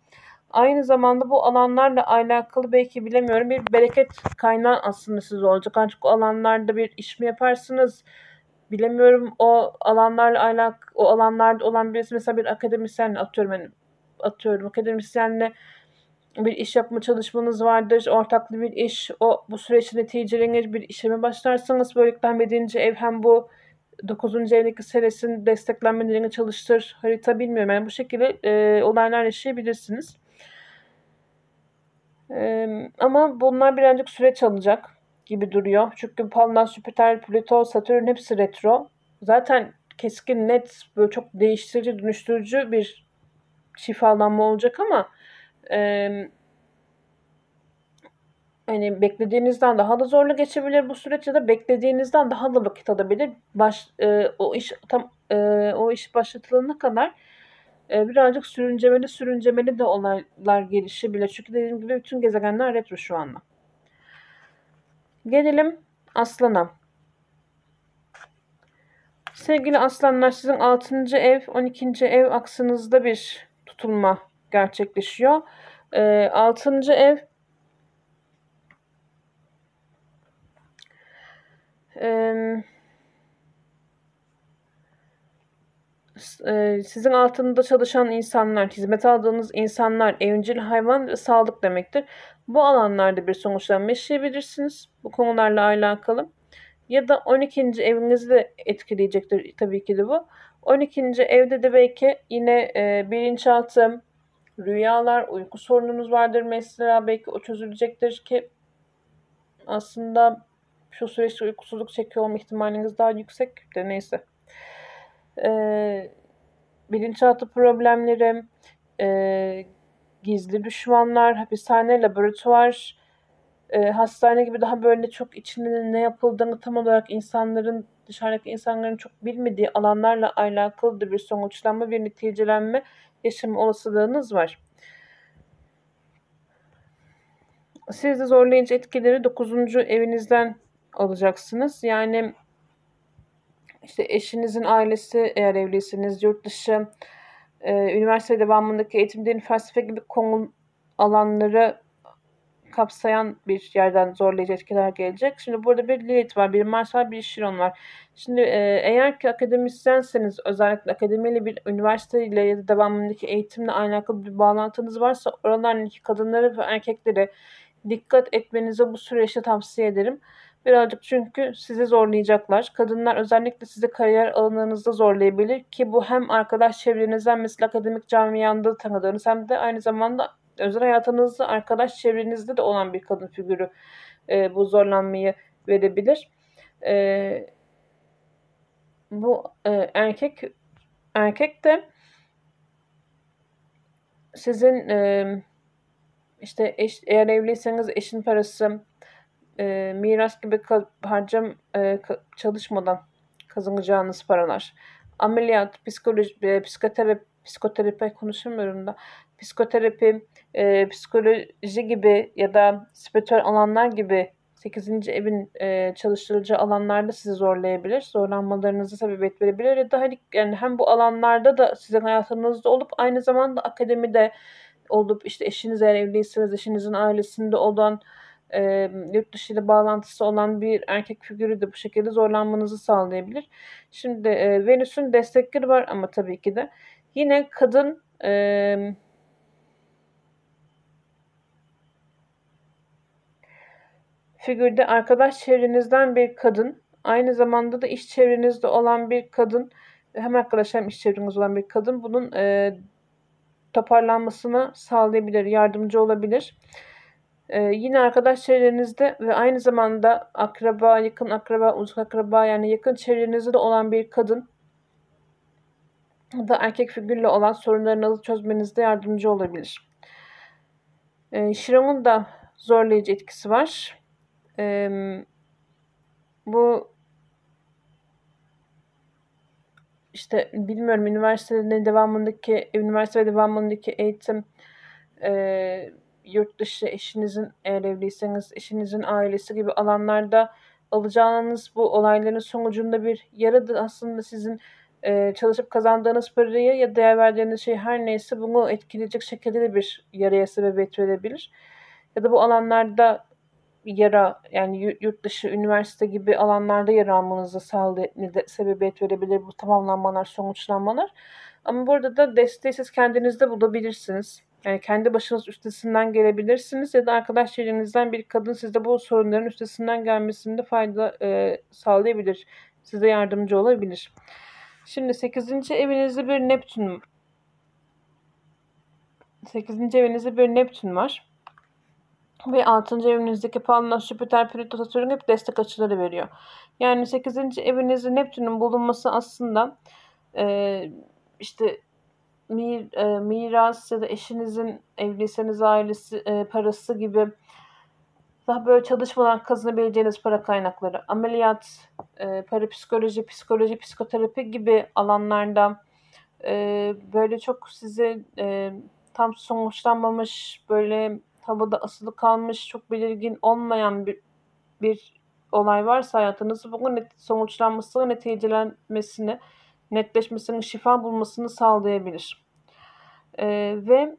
Aynı zamanda bu alanlarla alakalı belki bilemiyorum bir bereket kaynağı aslında siz olacak. Ancak o alanlarda bir iş mi yaparsınız? Bilemiyorum o alanlarla alak o alanlarda olan birisi mesela bir akademisyenle atıyorum hani atıyorum akademisyenle bir iş yapma çalışmanız vardır. Ortaklı bir iş. O bu süreç neticelenir. Bir işe mi başlarsanız böylelikle hem 7. ev hem bu 9. evdeki seresin desteklenmelerini çalıştır. Harita bilmiyorum. Yani bu şekilde e, olaylar yaşayabilirsiniz. E, ama bunlar birazcık süreç alacak gibi duruyor. Çünkü Palmas, Jüpiter, Plüto, Satürn hepsi retro. Zaten keskin, net, böyle çok değiştirici, dönüştürücü bir şifalanma olacak ama e, hani beklediğinizden daha da zorlu geçebilir bu süreç ya da beklediğinizden daha da vakit alabilir. Baş, e, o iş tam e, o iş başlatılana kadar birazcık sürüncemeli sürüncemeli de olaylar gelişebilir. Çünkü dediğim gibi bütün gezegenler retro şu anda. Gelelim Aslan'a. Sevgili Aslanlar sizin 6. ev 12. ev aksınızda bir tutulma gerçekleşiyor. E, 6. ev Emm s sizin altında çalışan insanlar, hizmet aldığınız insanlar evcil hayvan ve sağlık demektir. Bu alanlarda bir sonuçlanma yaşayabilirsiniz bu konularla alakalı. Ya da 12. evinizi de etkileyecektir tabii ki de bu. 12. evde de belki yine, eee, bilinçaltı, rüyalar, uyku sorununuz vardır mesela belki o çözülecektir ki aslında şu süreçte uykusuzluk çekiyor olma ihtimaliniz daha yüksek de neyse. Eee, bilinçaltı problemleri, eee, gizli düşmanlar, hapishane, laboratuvar, eee, hastane gibi daha böyle çok içinde ne yapıldığını tam olarak insanların, dışarıdaki insanların çok bilmediği alanlarla alakalı da bir sonuçlanma, bir neticelenme yaşama olasılığınız var. Siz de zorlayıcı etkileri 9. evinizden alacaksınız. Yani işte eşinizin ailesi eğer evliyseniz, yurt dışı, eee, üniversite devamındaki eğitim, din, felsefe gibi konu alanları kapsayan bir yerden zorlayıcı etkiler gelecek. Şimdi burada bir Lilith var, bir Mars var, bir Chiron var. Şimdi eee, eğer ki akademisyenseniz özellikle akademiyle bir üniversiteyle ya da devamındaki eğitimle alakalı bir bağlantınız varsa oralardaki kadınları ve erkekleri dikkat etmenizi bu süreçte tavsiye ederim. Birazcık çünkü sizi zorlayacaklar. Kadınlar özellikle sizi kariyer alanınızda zorlayabilir ki bu hem arkadaş çevrenizden mesela akademik camianda tanıdığınız hem de aynı zamanda özel hayatınızda arkadaş çevrenizde de olan bir kadın figürü e, bu zorlanmayı verebilir. E, bu e, erkek erkek de sizin e, işte eş, eğer evliyseniz eşin parası e, miras gibi harcam e, çalışmadan kazanacağınız paralar. Ameliyat, psikoloji, e, psikoterapi, psikoterapi konuşamıyorum da psikoterapi, e, psikoloji gibi ya da spiritüel alanlar gibi 8. evin e, çalıştırıcı alanlarda sizi zorlayabilir. Zorlanmalarınızı sebebiyet verebilir ya da hani yani hem bu alanlarda da sizin hayatınızda olup aynı zamanda akademide olup işte eşiniz eğer evliyseniz eşinizin ailesinde olan e, yurt dışı ile bağlantısı olan bir erkek figürü de bu şekilde zorlanmanızı sağlayabilir. Şimdi e, Venüs'ün destekleri var ama tabii ki de yine kadın e, figürde arkadaş çevrenizden bir kadın, aynı zamanda da iş çevrenizde olan bir kadın, hem arkadaş hem iş çevrenizde olan bir kadın bunun e, toparlanmasını sağlayabilir, yardımcı olabilir. Ee, yine arkadaş çevrenizde ve aynı zamanda akraba, yakın akraba, uzak akraba yani yakın çevrenizde de olan bir kadın da erkek figürle olan sorunlarınızı çözmenizde yardımcı olabilir. Ee, Şiram'ın da zorlayıcı etkisi var. Ee, bu işte bilmiyorum üniversitenin devamındaki üniversite ve devamındaki eğitim e, yurt dışı eşinizin eğer evliyseniz eşinizin ailesi gibi alanlarda alacağınız bu olayların sonucunda bir yaradı aslında sizin e, çalışıp kazandığınız parayı ya değer verdiğiniz şey her neyse bunu etkileyecek şekilde de bir yaraya sebebiyet verebilir. Ya da bu alanlarda yara yani yurt dışı üniversite gibi alanlarda yer almanızı sağladı, sebebiyet verebilir bu tamamlanmalar, sonuçlanmalar. Ama burada da desteği siz kendinizde bulabilirsiniz. Yani kendi başınız üstesinden gelebilirsiniz ya da arkadaş çevrenizden bir kadın sizde bu sorunların üstesinden gelmesinde fayda e, sağlayabilir. Size yardımcı olabilir. Şimdi 8. evinizde bir Neptün 8. evinizde bir Neptün var. Ve 6. evinizdeki Pallas, Jüpiter, Plüto, Satürn hep destek açıları veriyor. Yani 8. evinizde Neptün'ün bulunması aslında e, işte mir, e, miras ya da eşinizin evliyseniz ailesi e, parası gibi daha böyle çalışmadan kazanabileceğiniz para kaynakları, ameliyat, e, parapsikoloji, psikoloji, psikoterapi gibi alanlarda e, böyle çok size e, tam sonuçlanmamış, böyle havada asılı kalmış, çok belirgin olmayan bir, bir olay varsa hayatınızda bunun sonuçlanması, neticelenmesini, netleşmesini, şifa bulmasını sağlayabilir. E, ve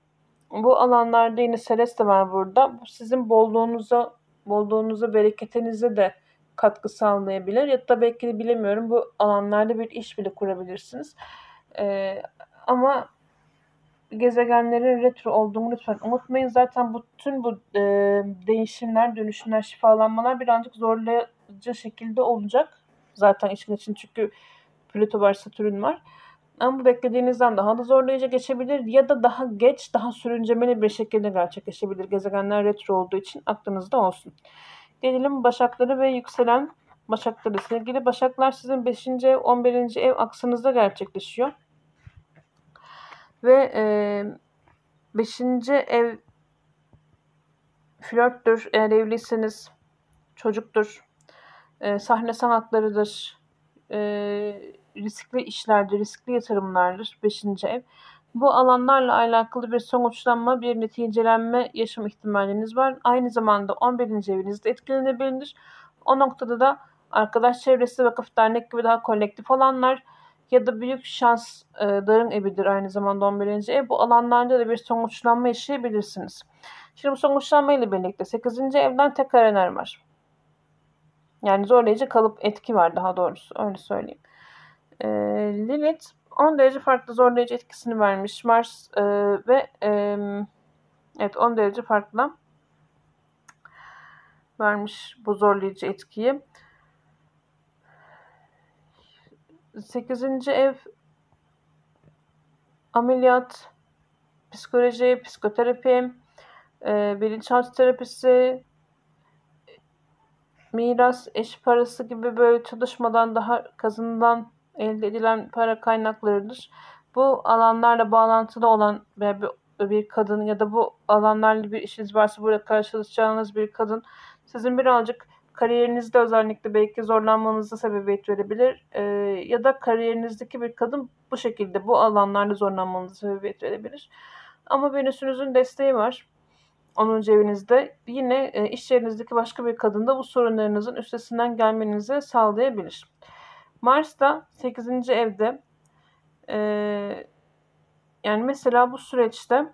bu alanlarda yine Celeste var burada. Bu sizin bolluğunuza, bolluğunuza, bereketinize de katkı sağlayabilir. Ya da belki de bilemiyorum bu alanlarda bir iş bile kurabilirsiniz. Ee, ama gezegenlerin retro olduğunu lütfen unutmayın. Zaten bütün bu e, değişimler, dönüşümler, şifalanmalar birazcık zorlayıcı şekilde olacak. Zaten işin için çünkü Plüto var, Satürn var. Ama bu beklediğinizden daha da zorlayıcı geçebilir ya da daha geç, daha sürüncemeli bir şekilde gerçekleşebilir. Gezegenler retro olduğu için aklınızda olsun. Gelelim Başakları ve yükselen Başakları. Sevgili Başaklar sizin 5. ev, 11. ev aksınızda gerçekleşiyor. Ve e, 5. ev flörttür. Eğer evliyseniz çocuktur. E, sahne sanatlarıdır. E, riskli işlerdir, riskli yatırımlardır 5. ev. Bu alanlarla alakalı bir sonuçlanma, bir neticelenme yaşam ihtimaliniz var. Aynı zamanda 11. evinizde etkilenebilir. O noktada da arkadaş çevresi, vakıf, dernek gibi daha kolektif olanlar ya da büyük şans e, darın evidir aynı zamanda 11. ev. Bu alanlarda da bir sonuçlanma yaşayabilirsiniz. Şimdi bu sonuçlanma ile birlikte 8. evden enerji var. Yani zorlayıcı kalıp etki var daha doğrusu öyle söyleyeyim. E, Lilith 10 derece farklı zorlayıcı etkisini vermiş. Mars e, ve e, evet 10 derece farklı vermiş bu zorlayıcı etkiyi. 8. ev ameliyat, psikoloji, psikoterapi, e, bilinçaltı terapisi, miras, eş parası gibi böyle çalışmadan daha kazanılan elde edilen para kaynaklarıdır. Bu alanlarla bağlantılı olan bir, bir kadın ya da bu alanlarla bir işiniz varsa burada karşılaşacağınız bir kadın sizin birazcık kariyerinizde özellikle belki zorlanmanıza sebebiyet verebilir. Ee, ya da kariyerinizdeki bir kadın bu şekilde bu alanlarda zorlanmanıza sebebiyet verebilir. Ama Venüs'ünüzün desteği var. 10. evinizde yine e, iş yerinizdeki başka bir kadın da bu sorunlarınızın üstesinden gelmenizi sağlayabilir. Mars da 8. evde e, yani mesela bu süreçte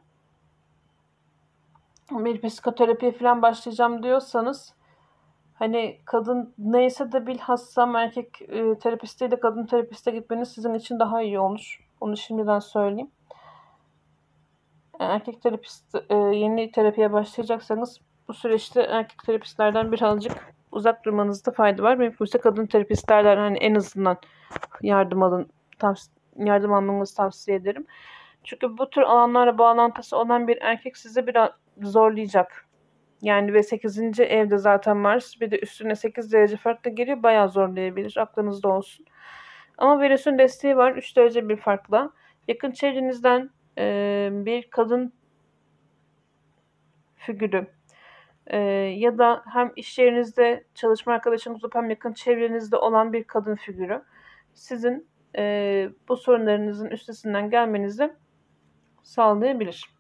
bir psikoterapiye falan başlayacağım diyorsanız hani kadın neyse de bilhassa erkek e, terapiste de kadın terapiste gitmeniz sizin için daha iyi olur. Onu şimdiden söyleyeyim. erkek terapist e, yeni terapiye başlayacaksanız bu süreçte erkek terapistlerden birazcık uzak durmanızda fayda var. Mümkünse kadın terapistlerden hani en azından yardım alın, tavsiye, yardım almanızı tavsiye ederim. Çünkü bu tür alanlara bağlantısı olan bir erkek sizi biraz zorlayacak. Yani ve 8. evde zaten Mars bir de üstüne 8 derece farklı geliyor. Bayağı zorlayabilir. Aklınızda olsun. Ama Venüs'ün desteği var. 3 derece bir farkla. Yakın çevrenizden e, bir kadın figürü e, ya da hem iş yerinizde çalışma arkadaşınız hem yakın çevrenizde olan bir kadın figürü sizin e, bu sorunlarınızın üstesinden gelmenizi sağlayabilir.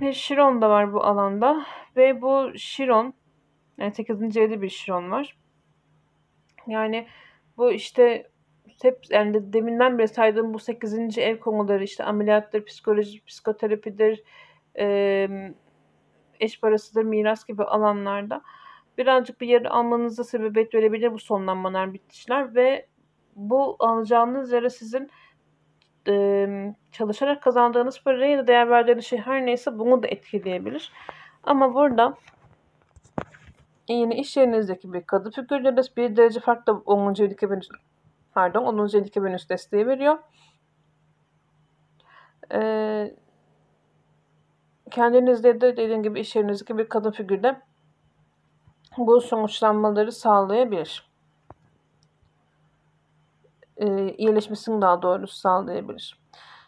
Bir Şiron da var bu alanda ve bu Şiron yani 8. evde bir Şiron var. Yani bu işte hep yani de, deminden beri saydığım bu 8. ev konuları işte ameliyattır, psikoloji, psikoterapidir, e, eş parasıdır, miras gibi alanlarda birazcık bir yer almanıza sebebiyet verebilir bu sonlanmalar, bitişler ve bu alacağınız yere sizin e, çalışarak kazandığınız parayı ya da değer verdiğiniz şey her neyse bunu da etkileyebilir. Ama burada yine iş yerinizdeki bir kadın figürleri bir derece farklı 10. evdeki Venüs pardon 10. evdeki Venüs desteği veriyor. Ee, kendinizde de dediğim gibi iş yerinizdeki bir kadın figürde bu sonuçlanmaları sağlayabilir. Ee, iyileşmesini daha doğrusu sağlayabilir.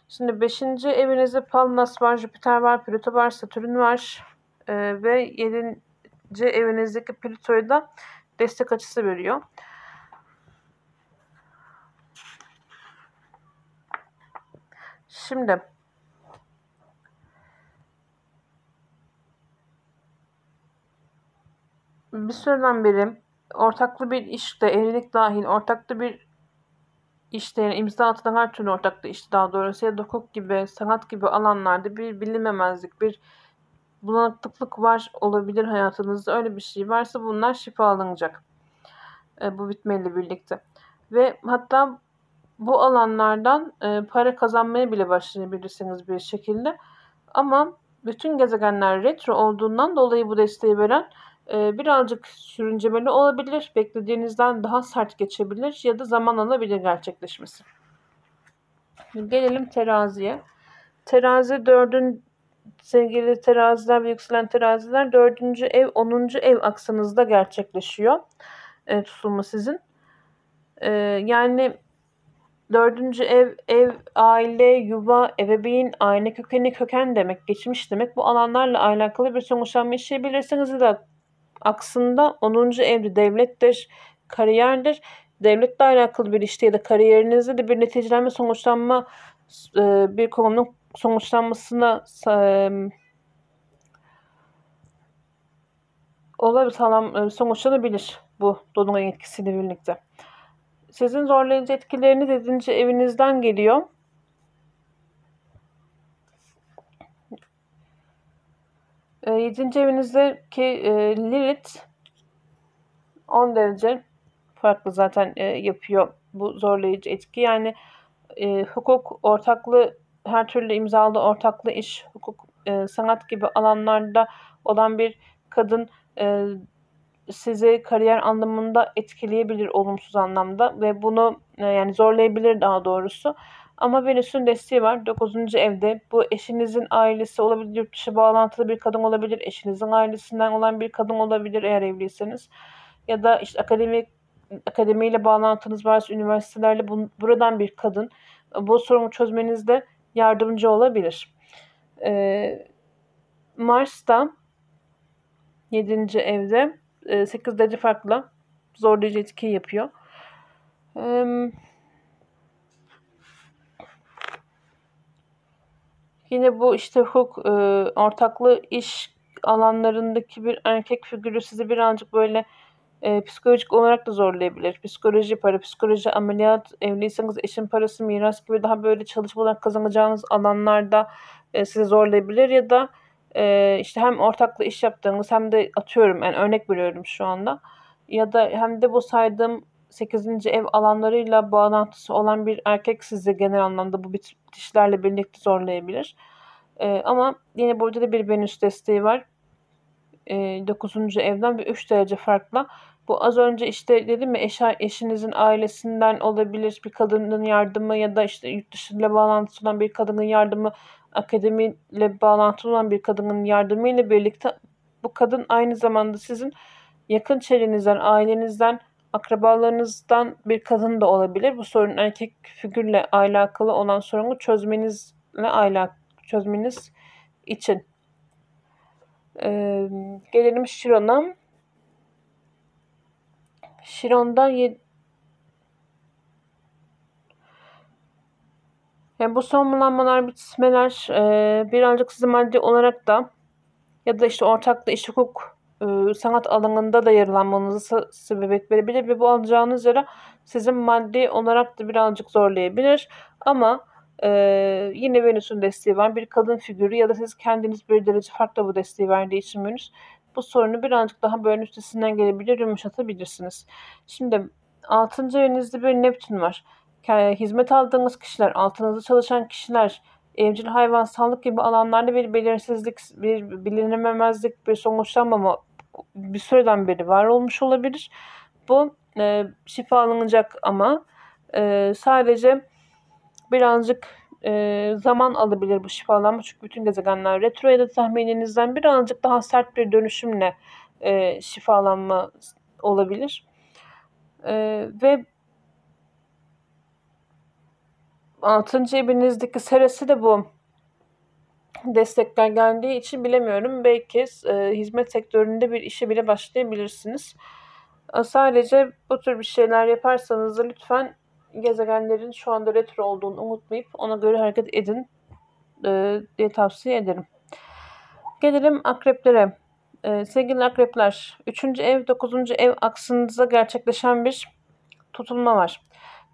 Şimdi 5. evinizde Palmas var, Jüpiter var, Plüto var, Satürn var ee, ve 7. evinizdeki Plüto'ya da destek açısı veriyor. Şimdi bir süreden beri ortaklı bir işte, evlilik dahil ortaklı bir işte yani imza atılan her türlü ortaklı işte daha doğrusu ya da hukuk gibi, sanat gibi alanlarda bir bilinmemezlik, bir bulanıklık var olabilir hayatınızda. Öyle bir şey varsa bunlar şifalanacak. E, bu bitmeyle birlikte. Ve hatta bu alanlardan e, para kazanmaya bile başlayabilirsiniz bir şekilde. Ama bütün gezegenler retro olduğundan dolayı bu desteği veren e, birazcık sürüncemeli olabilir. Beklediğinizden daha sert geçebilir ya da zaman alabilir gerçekleşmesi. Gelelim teraziye. Terazi dördün sevgili teraziler ve yükselen teraziler dördüncü ev, onuncu ev aksınızda gerçekleşiyor. E, tutulma sizin. E, yani dördüncü ev, ev, aile, yuva, ebeveyn, aile kökeni, köken demek, geçmiş demek. Bu alanlarla alakalı bir sonuçlanma yaşayabilirsiniz ya da aksında 10. evde devlettir, kariyerdir. Devletle alakalı bir işte ya da kariyerinizde de bir neticelenme, sonuçlanma e, bir konunun sonuçlanmasına e, olabilir, sağlam e, sonuçlanabilir bu dolunay etkisiyle birlikte. Sizin zorlayıcı etkileriniz 7. evinizden geliyor. E, 7. evinizdeki e, Lilith 10 derece farklı zaten e, yapıyor bu zorlayıcı etki. Yani e, hukuk, ortaklı, her türlü imzalı ortaklı iş, hukuk, e, sanat gibi alanlarda olan bir kadın e, sizi kariyer anlamında etkileyebilir olumsuz anlamda ve bunu e, yani zorlayabilir daha doğrusu. Ama Venüs'ün desteği var. 9. evde. Bu eşinizin ailesi olabilir, yurt dışı bağlantılı bir kadın olabilir, eşinizin ailesinden olan bir kadın olabilir eğer evliyseniz. Ya da işte akademik akademiyle bağlantınız varsa üniversitelerle bu, buradan bir kadın bu sorunu çözmenizde yardımcı olabilir. Ee, Mars'ta 7. evde 8 derece farklı zorlayıcı etki yapıyor. Ee, yine bu işte hukuk, e, ortaklı iş alanlarındaki bir erkek figürü sizi birazcık böyle e, psikolojik olarak da zorlayabilir. Psikoloji, para, psikoloji, ameliyat, evliyseniz eşin parası, miras gibi daha böyle çalışmalar kazanacağınız alanlarda e, sizi zorlayabilir ya da e, işte hem ortaklı iş yaptığınız hem de atıyorum yani örnek veriyorum şu anda ya da hem de bu saydığım 8. ev alanlarıyla bağlantısı olan bir erkek sizi genel anlamda bu bitişlerle birlikte zorlayabilir. E, ama yine burada da bir Venüs desteği var. E, 9. evden ve 3 derece farklı. Bu az önce işte dedim mi eş, eşinizin ailesinden olabilir bir kadının yardımı ya da işte yurt dışıyla bağlantısı olan bir kadının yardımı, akademiyle bağlantılı olan bir kadının yardımı ile birlikte bu kadın aynı zamanda sizin yakın çevrenizden, ailenizden, akrabalarınızdan bir kadın da olabilir. Bu sorun erkek figürle alakalı olan sorunu çözmenizle alakalı çözmeniz için. Ee, gelelim Şiron'a. Şiron'dan ye yani bu sonlanmalar, bitişmeler e, birazcık sizi maddi olarak da ya da işte ortaklı iş hukuk e, sanat alanında da yararlanmanızı sebebiyet verebilir ve bu alacağınız yere sizin maddi olarak da birazcık zorlayabilir. Ama e, yine Venüs'ün desteği var. Bir kadın figürü ya da siz kendiniz bir derece farklı bu desteği verdiği için Venüs bu sorunu birazcık daha böyle üstesinden gelebilir, yumuşatabilirsiniz. Şimdi 6. evinizde bir Neptün var. Hizmet aldığınız kişiler, altınızda çalışan kişiler, evcil hayvansallık gibi alanlarda bir belirsizlik, bir bilinememezlik, bir sonuçlanmama bir süreden beri var olmuş olabilir. Bu e, şifalanacak ama e, sadece birazcık e, zaman alabilir bu şifalanma. Çünkü bütün gezegenler retro ya da tahmininizden birazcık daha sert bir dönüşümle e, şifalanma olabilir. E, ve 6. evinizdeki seresi de bu destekler geldiği için bilemiyorum. Belki e, hizmet sektöründe bir işe bile başlayabilirsiniz. Sadece bu tür bir şeyler yaparsanız da lütfen gezegenlerin şu anda retro olduğunu unutmayıp ona göre hareket edin e, diye tavsiye ederim. Gelelim akreplere. E, sevgili akrepler, 3. ev 9. ev aksınıza gerçekleşen bir tutulma var.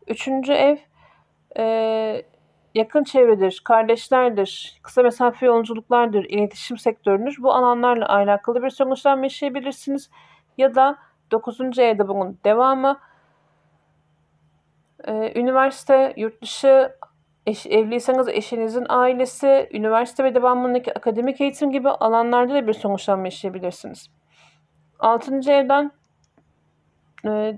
3. ev e, yakın çevredir, kardeşlerdir, kısa mesafe yolculuklardır, iletişim sektörüdür. Bu alanlarla alakalı bir sonuçlanma yaşayabilirsiniz. Ya da 9. evde bunun devamı. Ee, üniversite, yurt dışı, eş, evliyseniz eşinizin ailesi, üniversite ve devamındaki akademik eğitim gibi alanlarda da bir sonuçlanma yaşayabilirsiniz. 6. evden e,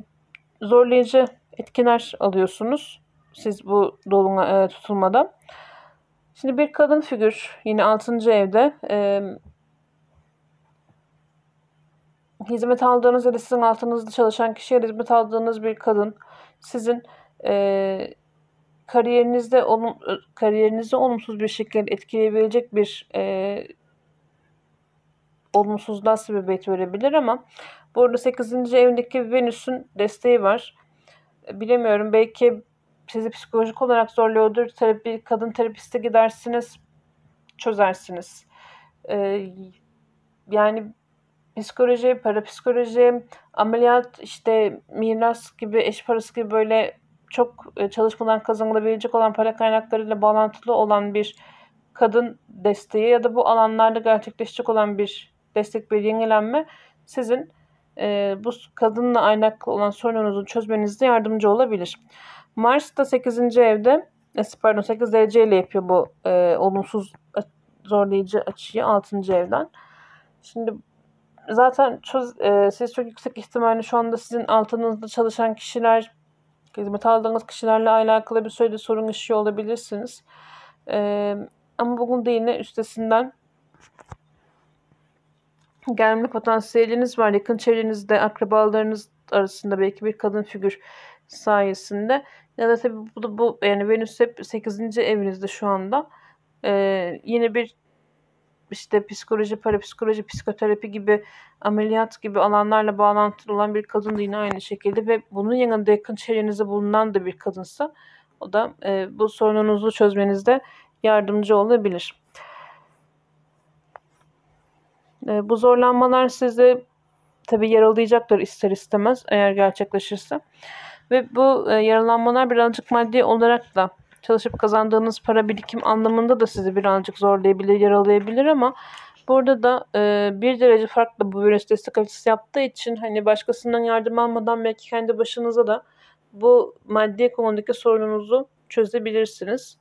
zorlayıcı etkiler alıyorsunuz. Siz bu doluna e, tutulmada. Şimdi bir kadın figür yine 6. evde e, hizmet aldığınız ya da sizin altınızda çalışan kişiye hizmet aldığınız bir kadın sizin e, kariyerinizde olum, kariyerinizi olumsuz bir şekilde etkileyebilecek bir e, olumsuzluğa sebebiyet verebilir ama burada 8. evindeki Venüs'ün desteği var. Bilemiyorum belki sizi psikolojik olarak zorluyordur. Terapi, kadın terapiste gidersiniz, çözersiniz. Ee, yani psikoloji, parapsikoloji, ameliyat, işte miras gibi, eş parası gibi böyle çok e, çalışmadan kazanılabilecek olan para kaynaklarıyla bağlantılı olan bir kadın desteği ya da bu alanlarda gerçekleşecek olan bir destek bir yenilenme sizin e, bu kadınla aynaklı olan sorununuzu çözmenizde yardımcı olabilir. Mars da 8. evde e, pardon 8 dereceyle yapıyor bu e, olumsuz zorlayıcı açıyı 6. evden. Şimdi zaten çöz, e, siz çok yüksek ihtimalle şu anda sizin altınızda çalışan kişiler hizmet aldığınız kişilerle alakalı bir sürede sorun yaşıyor olabilirsiniz. E, ama bugün de yine üstesinden gelme potansiyeliniz var. Yakın çevrenizde, akrabalarınız arasında belki bir kadın figür sayesinde. Ya da tabii bu, bu yani Venüs hep 8. evinizde şu anda. Ee, yine bir işte psikoloji, parapsikoloji, psikoterapi gibi ameliyat gibi alanlarla bağlantılı olan bir kadın da yine aynı şekilde ve bunun yanında yakın çevrenizde bulunan da bir kadınsa o da e, bu sorununuzu çözmenizde yardımcı olabilir. E, bu zorlanmalar sizi tabii yaralayacaktır ister istemez eğer gerçekleşirse. Ve bu e, yaralanmalar birazcık maddi olarak da çalışıp kazandığınız para birikim anlamında da sizi birazcık zorlayabilir, yaralayabilir ama burada da e, bir derece farklı bu virüs destek açısı yaptığı için hani başkasından yardım almadan belki kendi başınıza da bu maddi konudaki sorununuzu çözebilirsiniz.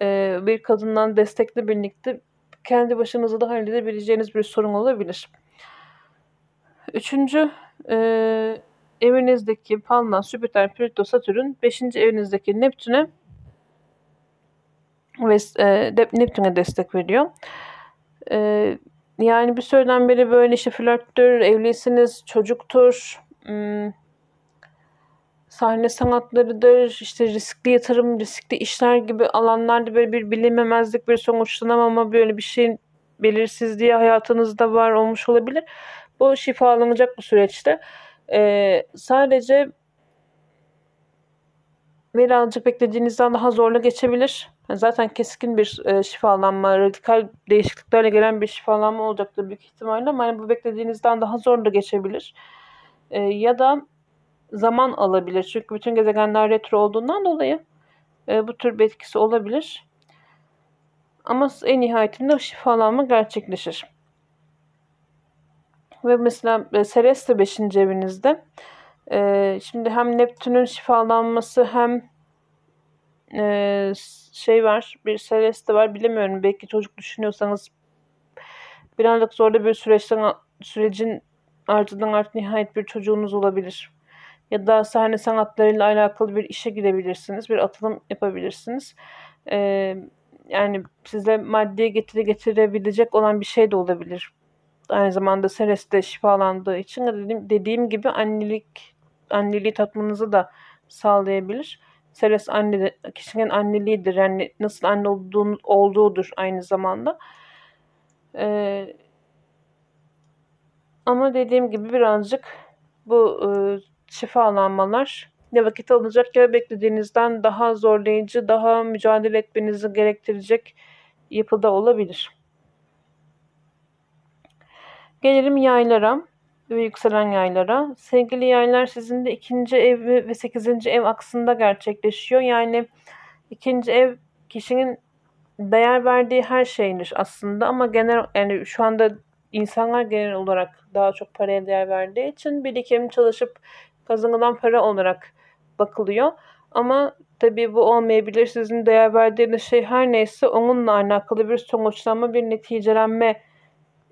E, bir kadından destekle birlikte kendi başınıza da halledebileceğiniz bir sorun olabilir. Üçüncü e, evinizdeki Palma, Jüpiter, Plüto, Satürn 5. evinizdeki Neptün'e ve e, Neptün'e destek veriyor. E, yani bir süreden beri böyle işte flörttür, evlisiniz, çocuktur, hmm, sahne sanatlarıdır, işte riskli yatırım, riskli işler gibi alanlarda böyle bir bilinmemezlik, bir sonuçlanamama böyle bir şeyin belirsizliği hayatınızda var olmuş olabilir. Bu şifalanacak bu süreçte. Ee, sadece birazcık beklediğinizden daha zorlu geçebilir. zaten keskin bir e, şifalanma, radikal değişikliklerle gelen bir şifalanma olacaktır büyük ihtimalle ama hani bu beklediğinizden daha zorlu geçebilir. E, ya da zaman alabilir. Çünkü bütün gezegenler retro olduğundan dolayı e, bu tür bir etkisi olabilir. Ama en nihayetinde şifalanma gerçekleşir. Ve mesela e, Ceres de 5. evinizde. E, şimdi hem Neptün'ün şifalanması hem e, şey var bir Ceres de var bilemiyorum. Belki çocuk düşünüyorsanız birazcık zorlu bir süreçten sürecin ardından artık nihayet bir çocuğunuz olabilir. Ya da sahne sanatlarıyla alakalı bir işe gidebilirsiniz. Bir atılım yapabilirsiniz. Ee, yani size maddi getiri getirebilecek olan bir şey de olabilir aynı zamanda Ceres'te şifalandığı için dediğim, dediğim gibi annelik anneliği tatmanızı da sağlayabilir. Ceres anne, kişinin anneliğidir. Yani nasıl anne olduğun, olduğudur aynı zamanda. Ee, ama dediğim gibi birazcık bu e, şifalanmalar ne vakit alacak ya beklediğinizden daha zorlayıcı, daha mücadele etmenizi gerektirecek yapıda olabilir. Gelelim yaylara ve yükselen yaylara. Sevgili yaylar sizin de ikinci ev ve sekizinci ev aksında gerçekleşiyor. Yani ikinci ev kişinin değer verdiği her şeydir aslında ama genel yani şu anda insanlar genel olarak daha çok paraya değer verdiği için birikim çalışıp kazanılan para olarak bakılıyor. Ama tabii bu olmayabilir. Sizin değer verdiğiniz şey her neyse onunla alakalı bir sonuçlanma, bir neticelenme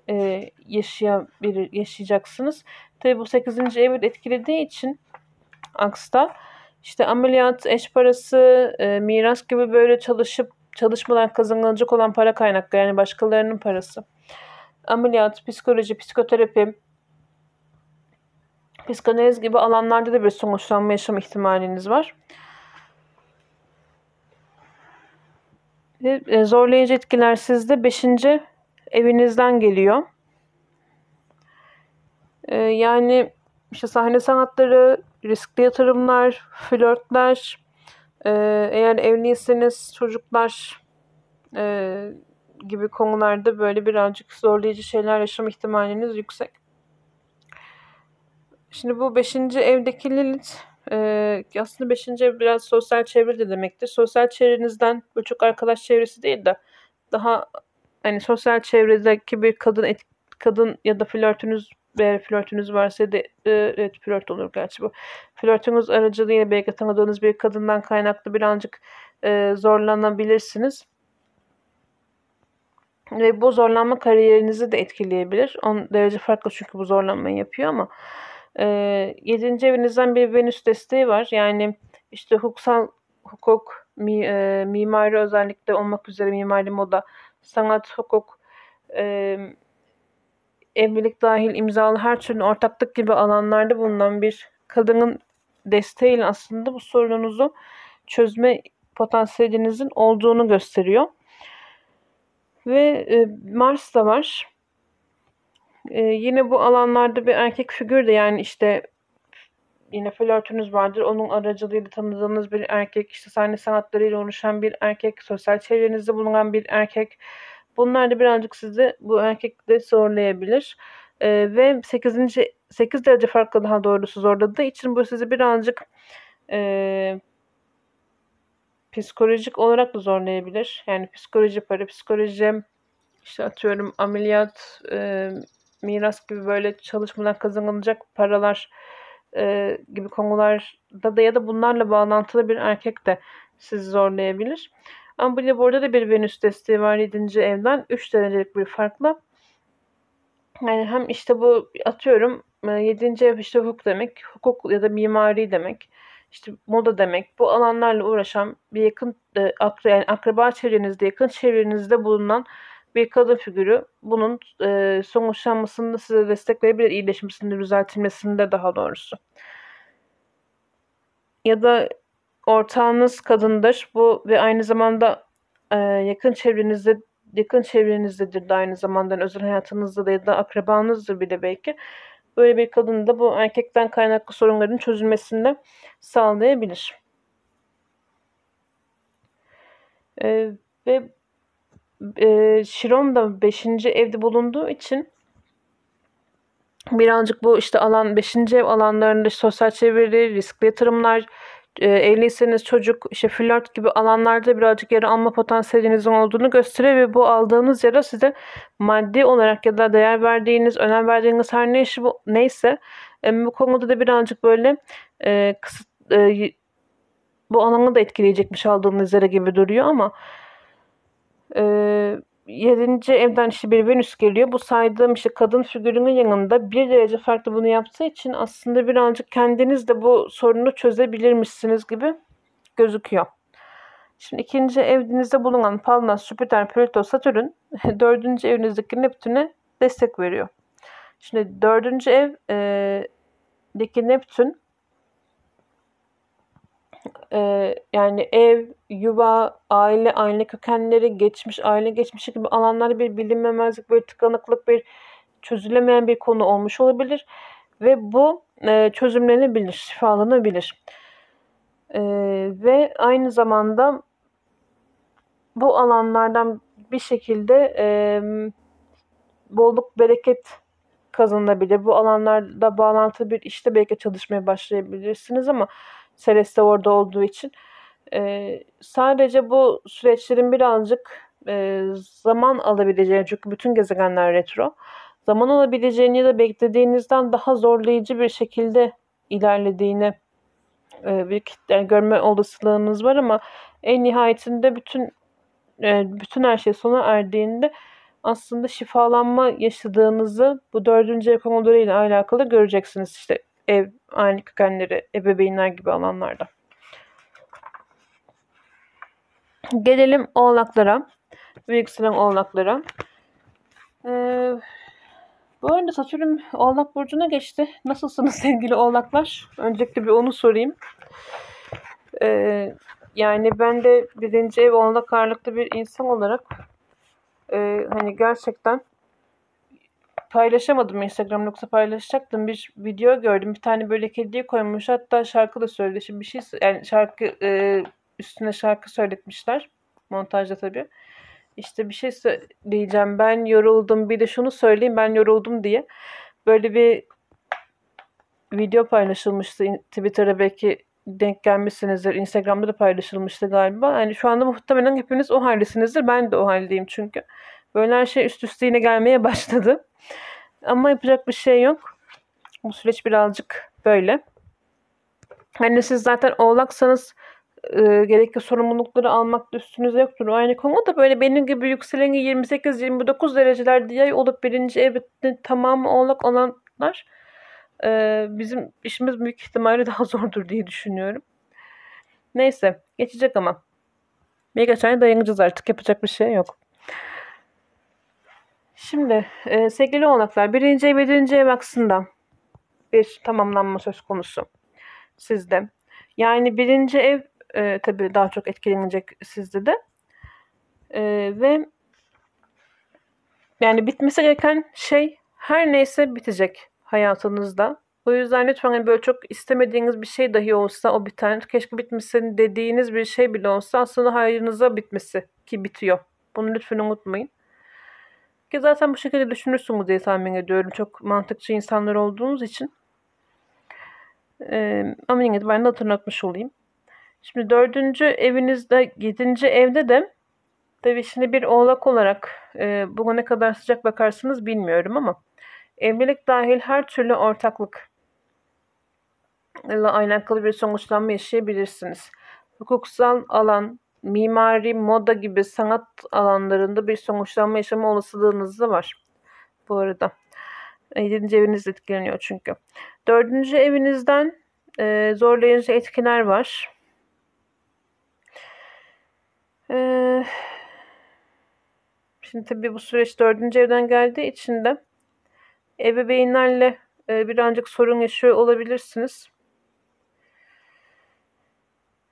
e, yaşayabilir, yaşayacaksınız. Tabii bu 8. evi etkilediği için Aks'ta işte ameliyat, eş parası, e, miras gibi böyle çalışıp çalışmadan kazanılacak olan para kaynakları yani başkalarının parası. Ameliyat, psikoloji, psikoterapi, psikanaliz gibi alanlarda da bir sonuçlanma yaşam ihtimaliniz var. Ve e, zorlayıcı etkiler sizde 5. evinizden geliyor. E, yani işte sahne sanatları, riskli yatırımlar, flörtler, e, eğer evliyseniz çocuklar gibi konularda böyle birazcık zorlayıcı şeyler yaşam ihtimaliniz yüksek. Şimdi bu beşinci evdeki Lilith e, aslında beşinci ev biraz sosyal çevre de demektir. Sosyal çevrenizden bu çok arkadaş çevresi değil de daha hani sosyal çevredeki bir kadın et, kadın ya da flörtünüz veya flörtünüz varsa da e, evet flört olur gerçi bu. Flörtünüz aracılığıyla belki tanıdığınız bir kadından kaynaklı birazcık e, zorlanabilirsiniz. Ve bu zorlanma kariyerinizi de etkileyebilir. On derece farklı çünkü bu zorlanmayı yapıyor ama e, 7. evinizden bir Venüs desteği var. Yani işte hukuksal hukuk, mi, e, mimari özellikle olmak üzere mimari moda, sanat, hukuk, e, evlilik dahil imzalı her türlü ortaklık gibi alanlarda bulunan bir kadının desteğiyle aslında bu sorununuzu çözme potansiyelinizin olduğunu gösteriyor. Ve e, Mars da var. E, yine bu alanlarda bir erkek figür de yani işte yine flörtünüz vardır. Onun aracılığıyla tanıdığınız bir erkek, işte sahne sanatlarıyla oluşan bir erkek, sosyal çevrenizde bulunan bir erkek. Bunlar da birazcık sizi bu erkekle zorlayabilir. Ee, ve 8. 8 derece farklı daha doğrusu zorladığı için bu sizi birazcık e, psikolojik olarak da zorlayabilir. Yani psikoloji, para psikoloji, işte atıyorum ameliyat, e, miras gibi böyle çalışmadan kazanılacak paralar e, gibi konularda da ya da bunlarla bağlantılı bir erkek de sizi zorlayabilir. Ama bir de burada da bir Venüs desteği var 7. evden. 3 derecelik bir farkla. Yani hem işte bu atıyorum 7. ev işte hukuk demek. Hukuk ya da mimari demek işte moda demek. Bu alanlarla uğraşan bir yakın e, akra, yani akraba çevrenizde, yakın çevrenizde bulunan bir kadın figürü bunun e, sonuçlanmasında size destek verebilir, iyileşmesinde, düzeltilmesinde daha doğrusu. Ya da ortağınız kadındır. Bu ve aynı zamanda e, yakın çevrenizde yakın çevrenizdedir de aynı zamanda özel hayatınızda da ya da akrabanızdır bile belki. Böyle bir kadın da bu erkekten kaynaklı sorunların çözülmesinde sağlayabilir. Ee, ve e, Şiron da 5. evde bulunduğu için birazcık bu işte alan 5. ev alanlarında sosyal çevreleri, riskli yatırımlar, e, evliyseniz çocuk, işte flört gibi alanlarda birazcık yer alma potansiyelinizin olduğunu gösteriyor ve bu aldığınız yara size maddi olarak ya da değer verdiğiniz, önem verdiğiniz her ne işi bu, neyse e, bu konuda da birazcık böyle e, kısıt bu alanı da etkileyecekmiş aldığınız yara gibi duruyor ama e, 7. evden işte bir Venüs geliyor. Bu saydığım işte kadın figürünün yanında bir derece farklı bunu yaptığı için aslında birazcık kendiniz de bu sorunu çözebilirmişsiniz gibi gözüküyor. Şimdi ikinci evinizde bulunan Palmas, Jüpiter, Plüto, Satürn dördüncü evinizdeki Neptün'e destek veriyor. Şimdi dördüncü evdeki Neptün e, yani ev, yuva, aile, aile kökenleri, geçmiş, aile geçmişi gibi alanlarda bir bilinmemezlik, bir tıkanıklık, bir çözülemeyen bir konu olmuş olabilir. Ve bu e, çözümlenebilir, şifalanabilir. E, ve aynı zamanda bu alanlardan bir şekilde e, bolluk, bereket kazanılabilir. Bu alanlarda bağlantılı bir işte belki çalışmaya başlayabilirsiniz ama Celeste orada olduğu için. Ee, sadece bu süreçlerin birazcık e, zaman alabileceğini çünkü bütün gezegenler retro zaman alabileceğini ya da beklediğinizden daha zorlayıcı bir şekilde ilerlediğini e, bir yani görme olasılığınız var ama en nihayetinde bütün e, bütün her şey sona erdiğinde aslında şifalanma yaşadığınızı bu dördüncü ev ile alakalı göreceksiniz. İşte ev, aynı kökenleri, ebeveynler gibi alanlarda. Gelelim oğlaklara. Ve yükselen oğlaklara. Ee, bu arada Satürn Oğlak Burcu'na geçti. Nasılsınız sevgili oğlaklar? Öncelikle bir onu sorayım. Ee, yani ben de birinci ev oğlak ağırlıklı bir insan olarak e, hani gerçekten paylaşamadım Instagram yoksa paylaşacaktım. Bir video gördüm. Bir tane böyle kediye koymuş. Hatta şarkı da söyledi. Şimdi bir şey yani şarkı e, üstüne şarkı söyletmişler. Montajda tabii. İşte bir şey söyleyeceğim. Ben yoruldum. Bir de şunu söyleyeyim. Ben yoruldum diye. Böyle bir video paylaşılmıştı Twitter'a belki denk gelmişsinizdir. Instagram'da da paylaşılmıştı galiba. Yani şu anda muhtemelen hepiniz o haldesinizdir. Ben de o haldeyim çünkü. Böyle her şey üst üste yine gelmeye başladı. Ama yapacak bir şey yok. Bu süreç birazcık böyle. Hani siz zaten oğlaksanız e, gerekli sorumlulukları almak da üstünüze yoktur. Aynı konu da böyle benim gibi yükseleni 28-29 derecelerde yay olup birinci evde tamamı oğlak olanlar e, bizim işimiz büyük ihtimalle daha zordur diye düşünüyorum. Neyse geçecek ama. Birkaç ay dayanacağız artık yapacak bir şey yok. Şimdi e, sevgili oğlaklar birinci birinci ev aksında bir tamamlanma söz konusu sizde. Yani birinci ev e, tabii daha çok etkilenecek sizde de. E, ve yani bitmesi gereken şey her neyse bitecek hayatınızda. O yüzden lütfen hani böyle çok istemediğiniz bir şey dahi olsa o biten, keşke bitmesin dediğiniz bir şey bile olsa aslında hayrınıza bitmesi ki bitiyor. Bunu lütfen unutmayın. Ki zaten bu şekilde düşünürsünüz diye tahmin ediyorum. Çok mantıkçı insanlar olduğunuz için. Ee, ama yine de ben de hatırlatmış olayım. Şimdi dördüncü evinizde, yedinci evde de tabii şimdi bir oğlak olarak e, buna ne kadar sıcak bakarsınız bilmiyorum ama evlilik dahil her türlü ortaklık ile alakalı bir sonuçlanma yaşayabilirsiniz. Hukuksal alan, mimari, moda gibi sanat alanlarında bir sonuçlanma yaşama olasılığınız da var. Bu arada. 7. eviniz etkileniyor çünkü. 4. evinizden e, zorlayıcı etkiler var. E, şimdi tabii bu süreç 4. evden geldiği için de ebeveynlerle e, birazcık sorun yaşıyor olabilirsiniz.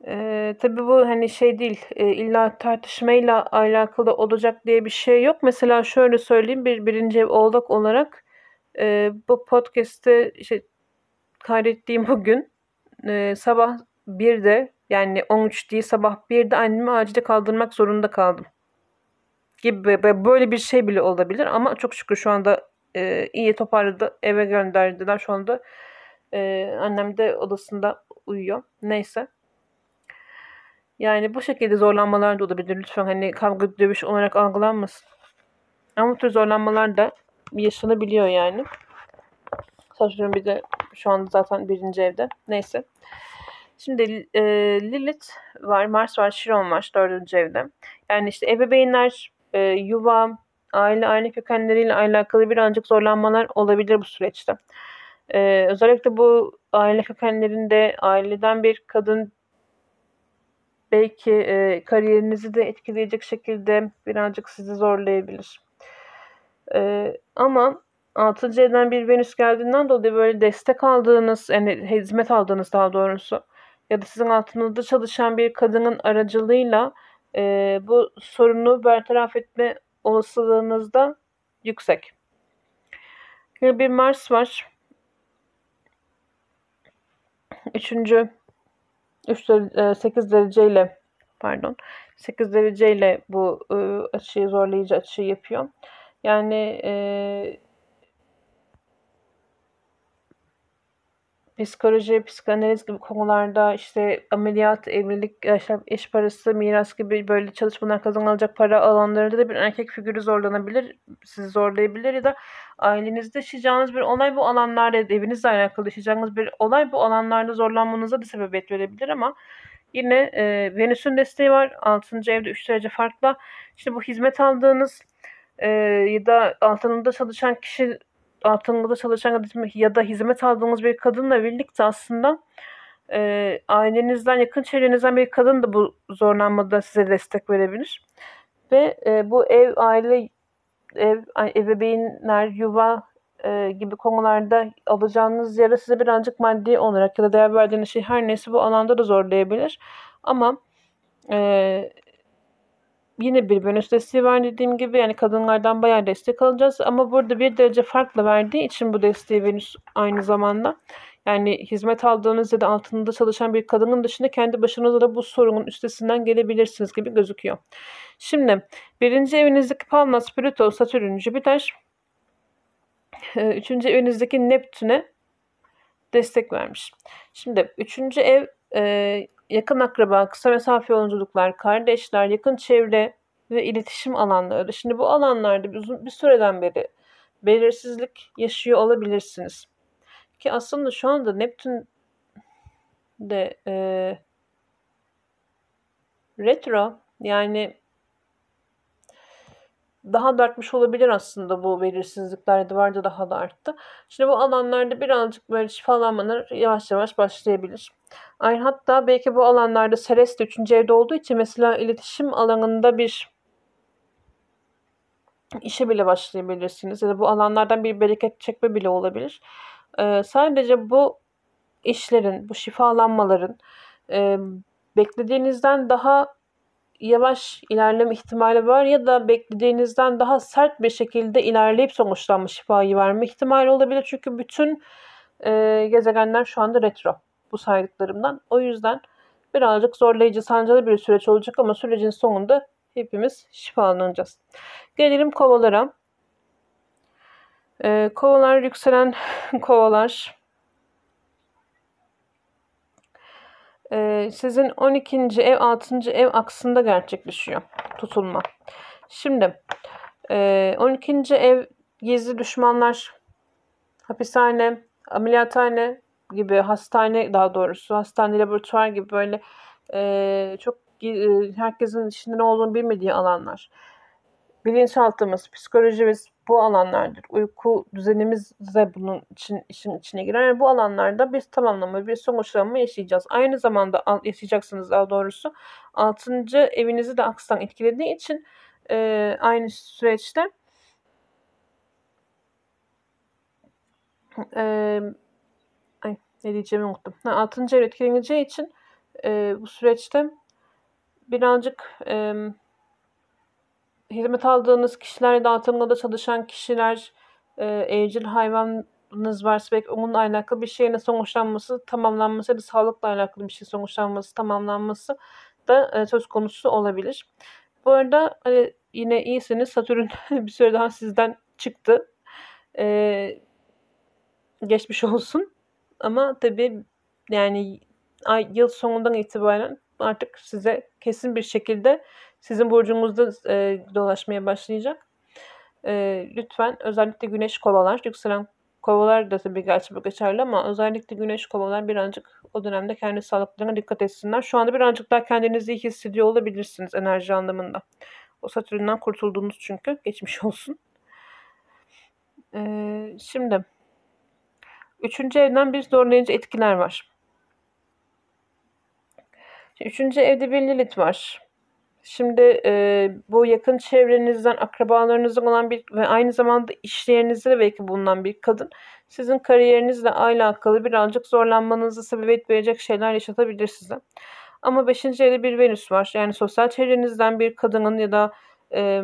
Ee, tabii bu hani şey değil e, illa tartışmayla alakalı olacak diye bir şey yok. Mesela şöyle söyleyeyim bir birinci ev oğlak olarak e, bu podcast'te işte kaydettiğim bugün e, sabah 1'de yani 13 değil sabah 1'de annemi acilde kaldırmak zorunda kaldım. Gibi böyle bir şey bile olabilir ama çok şükür şu anda e, iyi toparladı eve gönderdiler şu anda e, annem de odasında uyuyor. Neyse. Yani bu şekilde zorlanmalar da olabilir. Lütfen hani kavga dövüş olarak algılanmasın. Ama bu tür zorlanmalar da yaşanabiliyor yani. Satürn bir de şu anda zaten birinci evde. Neyse. Şimdi e, Lilith var, Mars var, Chiron var dördüncü evde. Yani işte ebeveynler, e, yuva, aile, aile kökenleriyle alakalı birazcık zorlanmalar olabilir bu süreçte. E, özellikle bu aile kökenlerinde aileden bir kadın belki e, kariyerinizi de etkileyecek şekilde birazcık sizi zorlayabilir. E, ama 6. evden bir Venüs geldiğinden dolayı böyle destek aldığınız, yani hizmet aldığınız daha doğrusu ya da sizin altınızda çalışan bir kadının aracılığıyla e, bu sorunu bertaraf etme olasılığınız da yüksek. Yine bir Mars var. Üçüncü 3 8 dereceyle pardon 8 dereceyle bu e, açıyı zorlayıcı açıyı yapıyor. Yani e, psikoloji, psikanaliz gibi konularda işte ameliyat, evlilik, eş parası, miras gibi böyle çalışmadan kazanılacak para alanlarında da bir erkek figürü zorlanabilir, sizi zorlayabilir ya da ailenizde yaşayacağınız bir olay bu alanlarda, evinizle alakalı yaşayacağınız bir olay bu alanlarda zorlanmanıza da sebebiyet verebilir ama yine e, Venüs'ün desteği var. 6. evde 3 derece farklı. İşte bu hizmet aldığınız e, ya da altında çalışan kişi altında çalışan ya da hizmet aldığınız bir kadınla birlikte aslında e, ailenizden, yakın çevrenizden bir kadın da bu zorlanmada size destek verebilir. Ve e, bu ev, aile, ev, ebeveynler, yuva e, gibi konularda alacağınız yere size birazcık maddi olarak ya da değer verdiğiniz şey her neyse bu alanda da zorlayabilir. Ama e, yine bir Venüs desteği var dediğim gibi yani kadınlardan bayağı destek alacağız ama burada bir derece farklı verdiği için bu desteği Venüs aynı zamanda yani hizmet aldığınız ya da altında çalışan bir kadının dışında kendi başınıza da bu sorunun üstesinden gelebilirsiniz gibi gözüküyor. Şimdi birinci evinizdeki Palmas, Plüto, Satürn, Jüpiter e, üçüncü evinizdeki Neptün'e destek vermiş. Şimdi üçüncü ev e, yakın akraba, kısa mesafe yolculuklar, kardeşler, yakın çevre ve iletişim alanları. Şimdi bu alanlarda uzun bir süreden beri belirsizlik yaşıyor olabilirsiniz. Ki aslında şu anda Neptün de e, retro yani daha da artmış olabilir aslında bu belirsizlikler de vardı daha da arttı. Şimdi bu alanlarda birazcık böyle şifalanmalar yavaş yavaş başlayabilir. Aynı hatta belki bu alanlarda Seres de 3. evde olduğu için mesela iletişim alanında bir işe bile başlayabilirsiniz. Ya da bu alanlardan bir bereket çekme bile olabilir. Ee, sadece bu işlerin, bu şifalanmaların e, beklediğinizden daha yavaş ilerleme ihtimali var ya da beklediğinizden daha sert bir şekilde ilerleyip sonuçlanma şifayı verme ihtimali olabilir. Çünkü bütün e, gezegenler şu anda retro bu saydıklarımdan. O yüzden birazcık zorlayıcı, sancılı bir süreç olacak ama sürecin sonunda hepimiz şifalanacağız. Gelelim kovalara. Ee, kovalar yükselen kovalar. Ee, sizin 12. ev 6. ev aksında gerçekleşiyor tutulma. Şimdi e, 12. ev gizli düşmanlar, hapishane, ameliyathane gibi hastane daha doğrusu hastane laboratuvar gibi böyle e, çok e, herkesin içinde ne olduğunu bilmediği alanlar. Bilinçaltımız, psikolojimiz bu alanlardır. Uyku düzenimiz de bunun için işin içine girer. Yani bu alanlarda bir tamamlama, bir sonuçlanma yaşayacağız. Aynı zamanda yaşayacaksınız daha doğrusu. Altıncı evinizi de akstan etkilediği için e, aynı süreçte e, ay, ne diyeceğimi unuttum. Ha, altıncı ev etkileneceği için e, bu süreçte birazcık e, hizmet aldığınız kişiler, dağıtımda da çalışan kişiler, e, evcil hayvanınız varsa belki onunla alakalı bir şeyin sonuçlanması, tamamlanması ya da sağlıkla alakalı bir şey sonuçlanması, tamamlanması da e, söz konusu olabilir. Bu arada hani yine iyisiniz. Satürn bir süre daha sizden çıktı. E, geçmiş olsun. Ama tabii yani ay, yıl sonundan itibaren artık size kesin bir şekilde sizin burcunuzda e, dolaşmaya başlayacak. E, lütfen özellikle güneş kovalar, yükselen kovalar da tabii gerçi bu geçerli ama özellikle güneş kovalar birazcık o dönemde kendi sağlıklarına dikkat etsinler. Şu anda birazcık daha kendinizi iyi hissediyor olabilirsiniz enerji anlamında. O Satürn'den kurtuldunuz çünkü. Geçmiş olsun. Ee, şimdi üçüncü evden bir zorlayıcı etkiler var. Üçüncü evde bir Lilith var. Şimdi e, bu yakın çevrenizden, akrabalarınızdan olan bir ve aynı zamanda işlerinizde de belki bulunan bir kadın sizin kariyerinizle alakalı birazcık zorlanmanızı sebebiyet verecek şeyler yaşatabilir size. Ama 5. evde bir Venüs var. Yani sosyal çevrenizden bir kadının ya da e,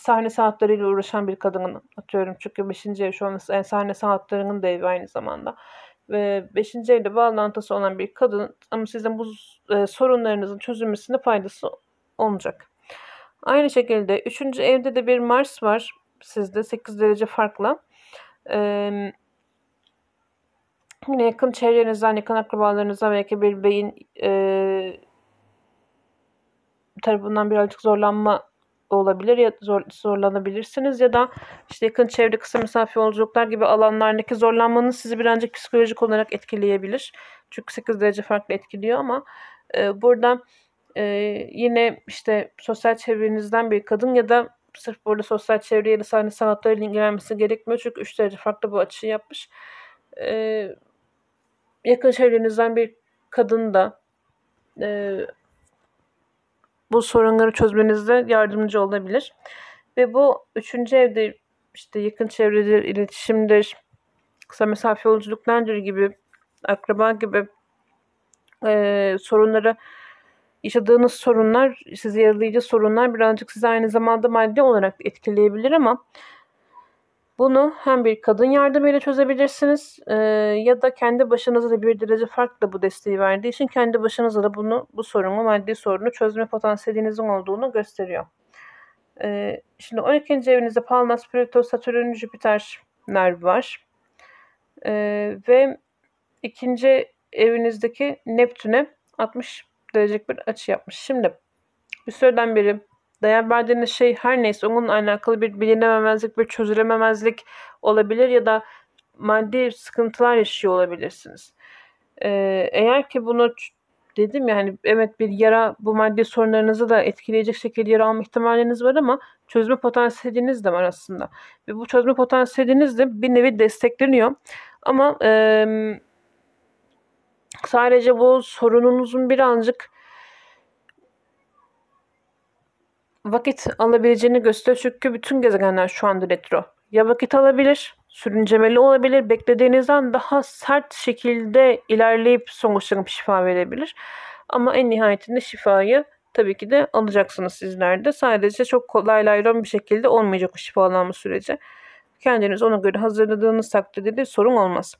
sahne sanatlarıyla uğraşan bir kadının atıyorum. Çünkü 5. ev şu an sahne sanatlarının da evi aynı zamanda ve 5. evde bağlantısı olan bir kadın ama sizin bu e, sorunlarınızın çözülmesine faydası olacak. Aynı şekilde 3. evde de bir Mars var sizde 8 derece farklı. Ee, Yine yakın çevrenizden, yakın akrabalarınızdan belki bir beyin e, tarafından birazcık zorlanma olabilir ya zor, zorlanabilirsiniz ya da işte yakın çevre kısa mesafe yolculuklar gibi alanlardaki zorlanmanız sizi birazcık psikolojik olarak etkileyebilir. Çünkü 8 derece farklı etkiliyor ama e, burada e, yine işte sosyal çevrenizden bir kadın ya da sırf burada sosyal çevre ya da sahne ilgilenmesi gerekmiyor. Çünkü 3 derece farklı bu açıyı yapmış. E, yakın çevrenizden bir kadın da e, bu sorunları çözmenizde yardımcı olabilir. Ve bu üçüncü evde işte yakın çevredir, iletişimdir, kısa mesafe yolculuklardır gibi, akraba gibi e, sorunları yaşadığınız sorunlar, sizi yaralayıcı sorunlar birazcık sizi aynı zamanda maddi olarak etkileyebilir ama bunu hem bir kadın yardımıyla çözebilirsiniz e, ya da kendi başınıza da bir derece farklı bu desteği verdiği için kendi başınıza da bunu bu sorunu, maddi sorunu çözme potansiyelinizin olduğunu gösteriyor. E, şimdi 12. evinizde Palmas, Plüto, Satürn, Jüpiterler var. E, ve ikinci evinizdeki Neptün'e 60 derecelik bir açı yapmış. Şimdi bir süreden beri değer verdiğiniz şey her neyse onunla alakalı bir bilinememezlik, bir çözülememezlik olabilir ya da maddi sıkıntılar yaşıyor olabilirsiniz. Ee, eğer ki bunu dedim ya hani evet bir yara bu maddi sorunlarınızı da etkileyecek şekilde yara alma ihtimaliniz var ama çözme potansiyeliniz de var aslında. Ve bu çözme potansiyeliniz de bir nevi destekleniyor. Ama e, sadece bu sorununuzun birazcık vakit alabileceğini gösteriyor. Çünkü bütün gezegenler şu anda retro. Ya vakit alabilir, sürüncemeli olabilir, beklediğinizden daha sert şekilde ilerleyip sonuçlanıp şifa verebilir. Ama en nihayetinde şifayı tabii ki de alacaksınız sizler de. Sadece çok kolay laylon bir şekilde olmayacak o şifalanma süreci. Kendiniz ona göre hazırladığınız takdirde de sorun olmaz.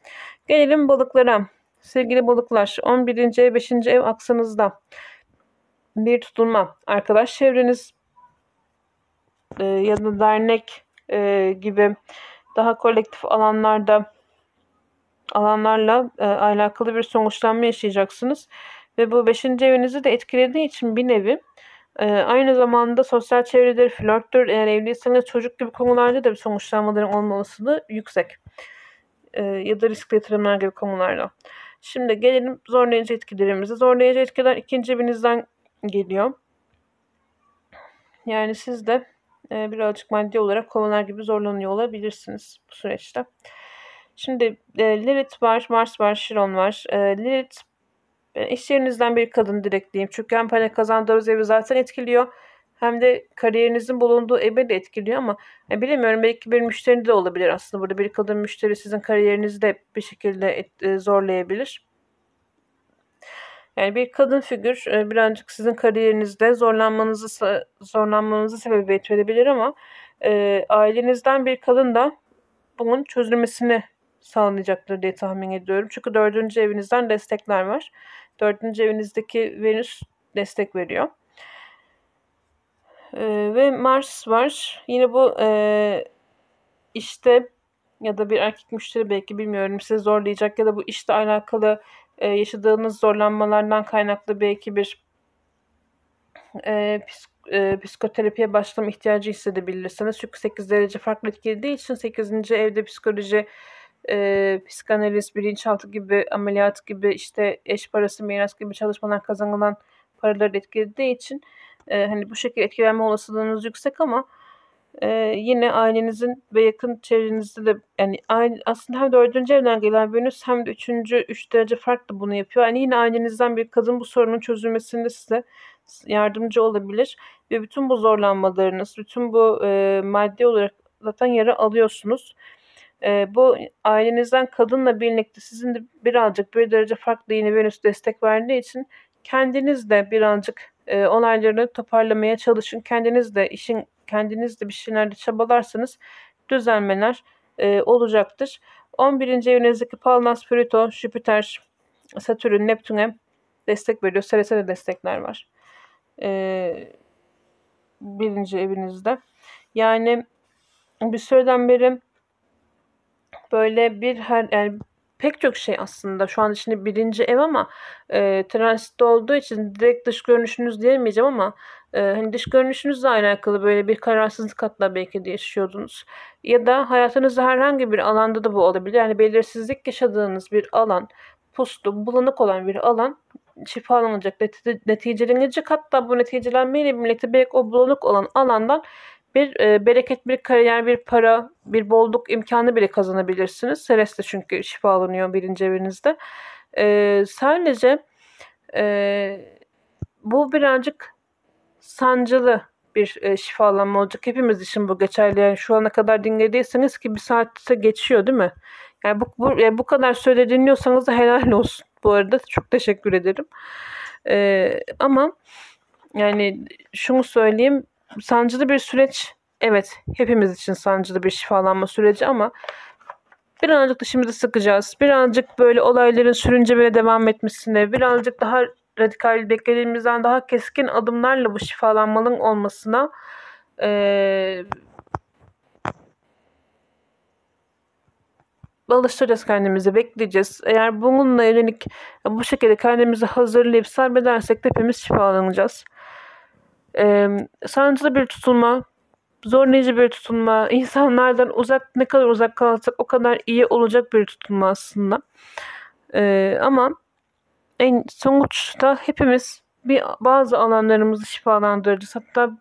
Gelelim balıklara. Sevgili balıklar 11. ev 5. ev aksanızda bir tutulma. Arkadaş çevreniz e, ya da dernek e, gibi daha kolektif alanlarda alanlarla e, alakalı bir sonuçlanma yaşayacaksınız. Ve bu beşinci evinizi de etkilediği için bir nevi e, aynı zamanda sosyal çevredir, flörttür, eğer evliyseniz çocuk gibi konularda da bir sonuçlanmaların olma olasılığı yüksek. E, ya da riskli yatırımlar gibi konularda. Şimdi gelelim zorlayıcı etkilerimize. Zorlayıcı etkiler ikinci evinizden geliyor. Yani siz de e, birazcık maddi olarak kovalar gibi zorlanıyor olabilirsiniz bu süreçte. Şimdi e, Lilith var, Mars var, Chiron var. E, Lilith e, iş yerinizden bir kadın direkt diyeyim. Çünkü hem para kazandığınız evi zaten etkiliyor. Hem de kariyerinizin bulunduğu evi de etkiliyor ama e, bilemiyorum belki bir müşteri de olabilir aslında. Burada bir kadın müşteri sizin kariyerinizi de bir şekilde et, e, zorlayabilir. Yani bir kadın figür e, birazcık sizin kariyerinizde zorlanmanızı zorlanmanızı sebebiyet verebilir ama e, ailenizden bir kadın da bunun çözülmesini sağlayacaktır diye tahmin ediyorum. Çünkü dördüncü evinizden destekler var. Dördüncü evinizdeki Venüs destek veriyor. E, ve Mars var. Yine bu e, işte ya da bir erkek müşteri belki bilmiyorum sizi zorlayacak ya da bu işte alakalı e, yaşadığınız zorlanmalardan kaynaklı belki bir e, e, psikoterapiye başlama ihtiyacı hissedebilirsiniz. Çünkü 8 derece farklı etkilediği için 8. evde psikoloji, e, psikanaliz, bilinçaltı gibi, ameliyat gibi işte eş parası, miras gibi çalışmalar kazanılan paraları etkilediği için e, hani bu şekilde etkilenme olasılığınız yüksek ama ee, yine ailenizin ve yakın çevrenizde de yani aslında hem dördüncü evden gelen Venüs hem de üçüncü, üç derece farklı bunu yapıyor. Yani yine ailenizden bir kadın bu sorunun çözülmesinde size yardımcı olabilir. Ve bütün bu zorlanmalarınız, bütün bu e, maddi olarak zaten yara alıyorsunuz. E, bu ailenizden kadınla birlikte sizin de birazcık bir derece farklı yine Venüs destek verdiği için kendiniz de birazcık e, olayları toparlamaya çalışın. Kendiniz de işin kendiniz de bir şeylerde çabalarsanız düzelmeler e, olacaktır. 11. evinizdeki Palmas, Plüto, Jüpiter, Satürn, Neptün'e destek veriyor. Seresene destekler var. E, birinci evinizde. Yani bir süreden beri böyle bir her yani pek çok şey aslında. Şu an şimdi birinci ev ama e, transitte olduğu için direkt dış görünüşünüz diyemeyeceğim ama e, hani dış görünüşünüzle alakalı böyle bir kararsızlık hatta belki de yaşıyordunuz. Ya da hayatınızda herhangi bir alanda da bu olabilir. Yani belirsizlik yaşadığınız bir alan, puslu, bulanık olan bir alan şifalanacak, neti- neticelenecek. Hatta bu neticelenmeyle birlikte belki o bulanık olan alandan bir e, bereket, bir kariyer, bir para, bir bolluk imkanı bile kazanabilirsiniz. Celeste çünkü şifalanıyor birinci evinizde. E, sadece e, bu birazcık sancılı bir e, şifalanma olacak. Hepimiz için bu geçerli. Yani şu ana kadar dinlediyseniz ki bir saatte geçiyor değil mi? Yani bu, bu, yani bu kadar söyle dinliyorsanız da helal olsun. Bu arada çok teşekkür ederim. E, ama yani şunu söyleyeyim sancılı bir süreç evet hepimiz için sancılı bir şifalanma süreci ama birazcık dişimizi sıkacağız. Birazcık böyle olayların sürünce böyle devam etmesine, birazcık daha radikal beklediğimizden daha keskin adımlarla bu şifalanmanın olmasına eee alıştıracağız kendimizi, bekleyeceğiz. Eğer bununla yönelik bu şekilde kendimizi hazırlayıp sabredersek de hepimiz şifalanacağız. Ee, sancılı bir tutulma, zorlayıcı bir tutulma, insanlardan uzak ne kadar uzak kalırsak o kadar iyi olacak bir tutulma aslında. Ee, ama en sonuçta hepimiz bir bazı alanlarımızı şifalandıracağız. Hatta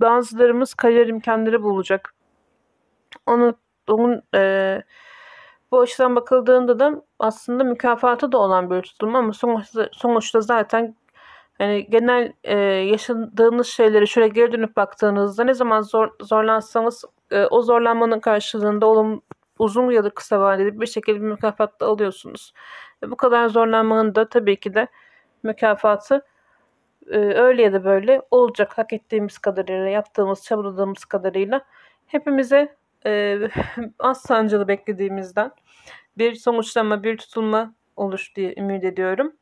bazılarımız kariyer imkanları bulacak. Onu onun e, bu açıdan bakıldığında da aslında mükafatı da olan bir tutulma ama sonuçta, sonuçta zaten yani genel e, yaşadığınız şeyleri şöyle geri dönüp baktığınızda ne zaman zor, zorlansanız e, o zorlanmanın karşılığında olum, uzun ya da kısa vadeli bir şekilde bir mükafat da alıyorsunuz. E, bu kadar zorlanmanın da tabii ki de mükafatı e, öyle ya da böyle olacak. Hak ettiğimiz kadarıyla, yaptığımız, çabaladığımız kadarıyla hepimize e, az sancılı beklediğimizden bir sonuçlama, bir tutulma olur diye ümit ediyorum.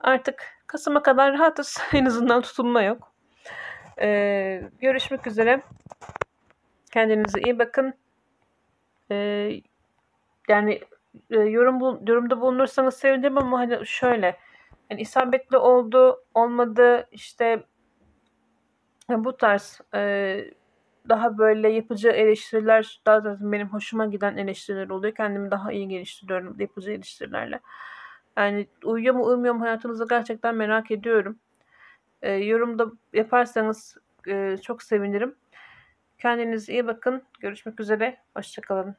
Artık Kasım'a kadar rahatız. en azından tutulma yok. Ee, görüşmek üzere. Kendinize iyi bakın. Ee, yani e, yorum bu, yorumda bulunursanız sevinirim ama hani şöyle yani isabetli oldu, olmadı işte bu tarz e, daha böyle yapıcı eleştiriler daha zaten benim hoşuma giden eleştiriler oluyor. Kendimi daha iyi geliştiriyorum yapıcı eleştirilerle. Yani uyuyor mu uyumuyor mu hayatınızda gerçekten merak ediyorum. E, yorumda yaparsanız e, çok sevinirim. Kendinize iyi bakın. Görüşmek üzere. Hoşçakalın.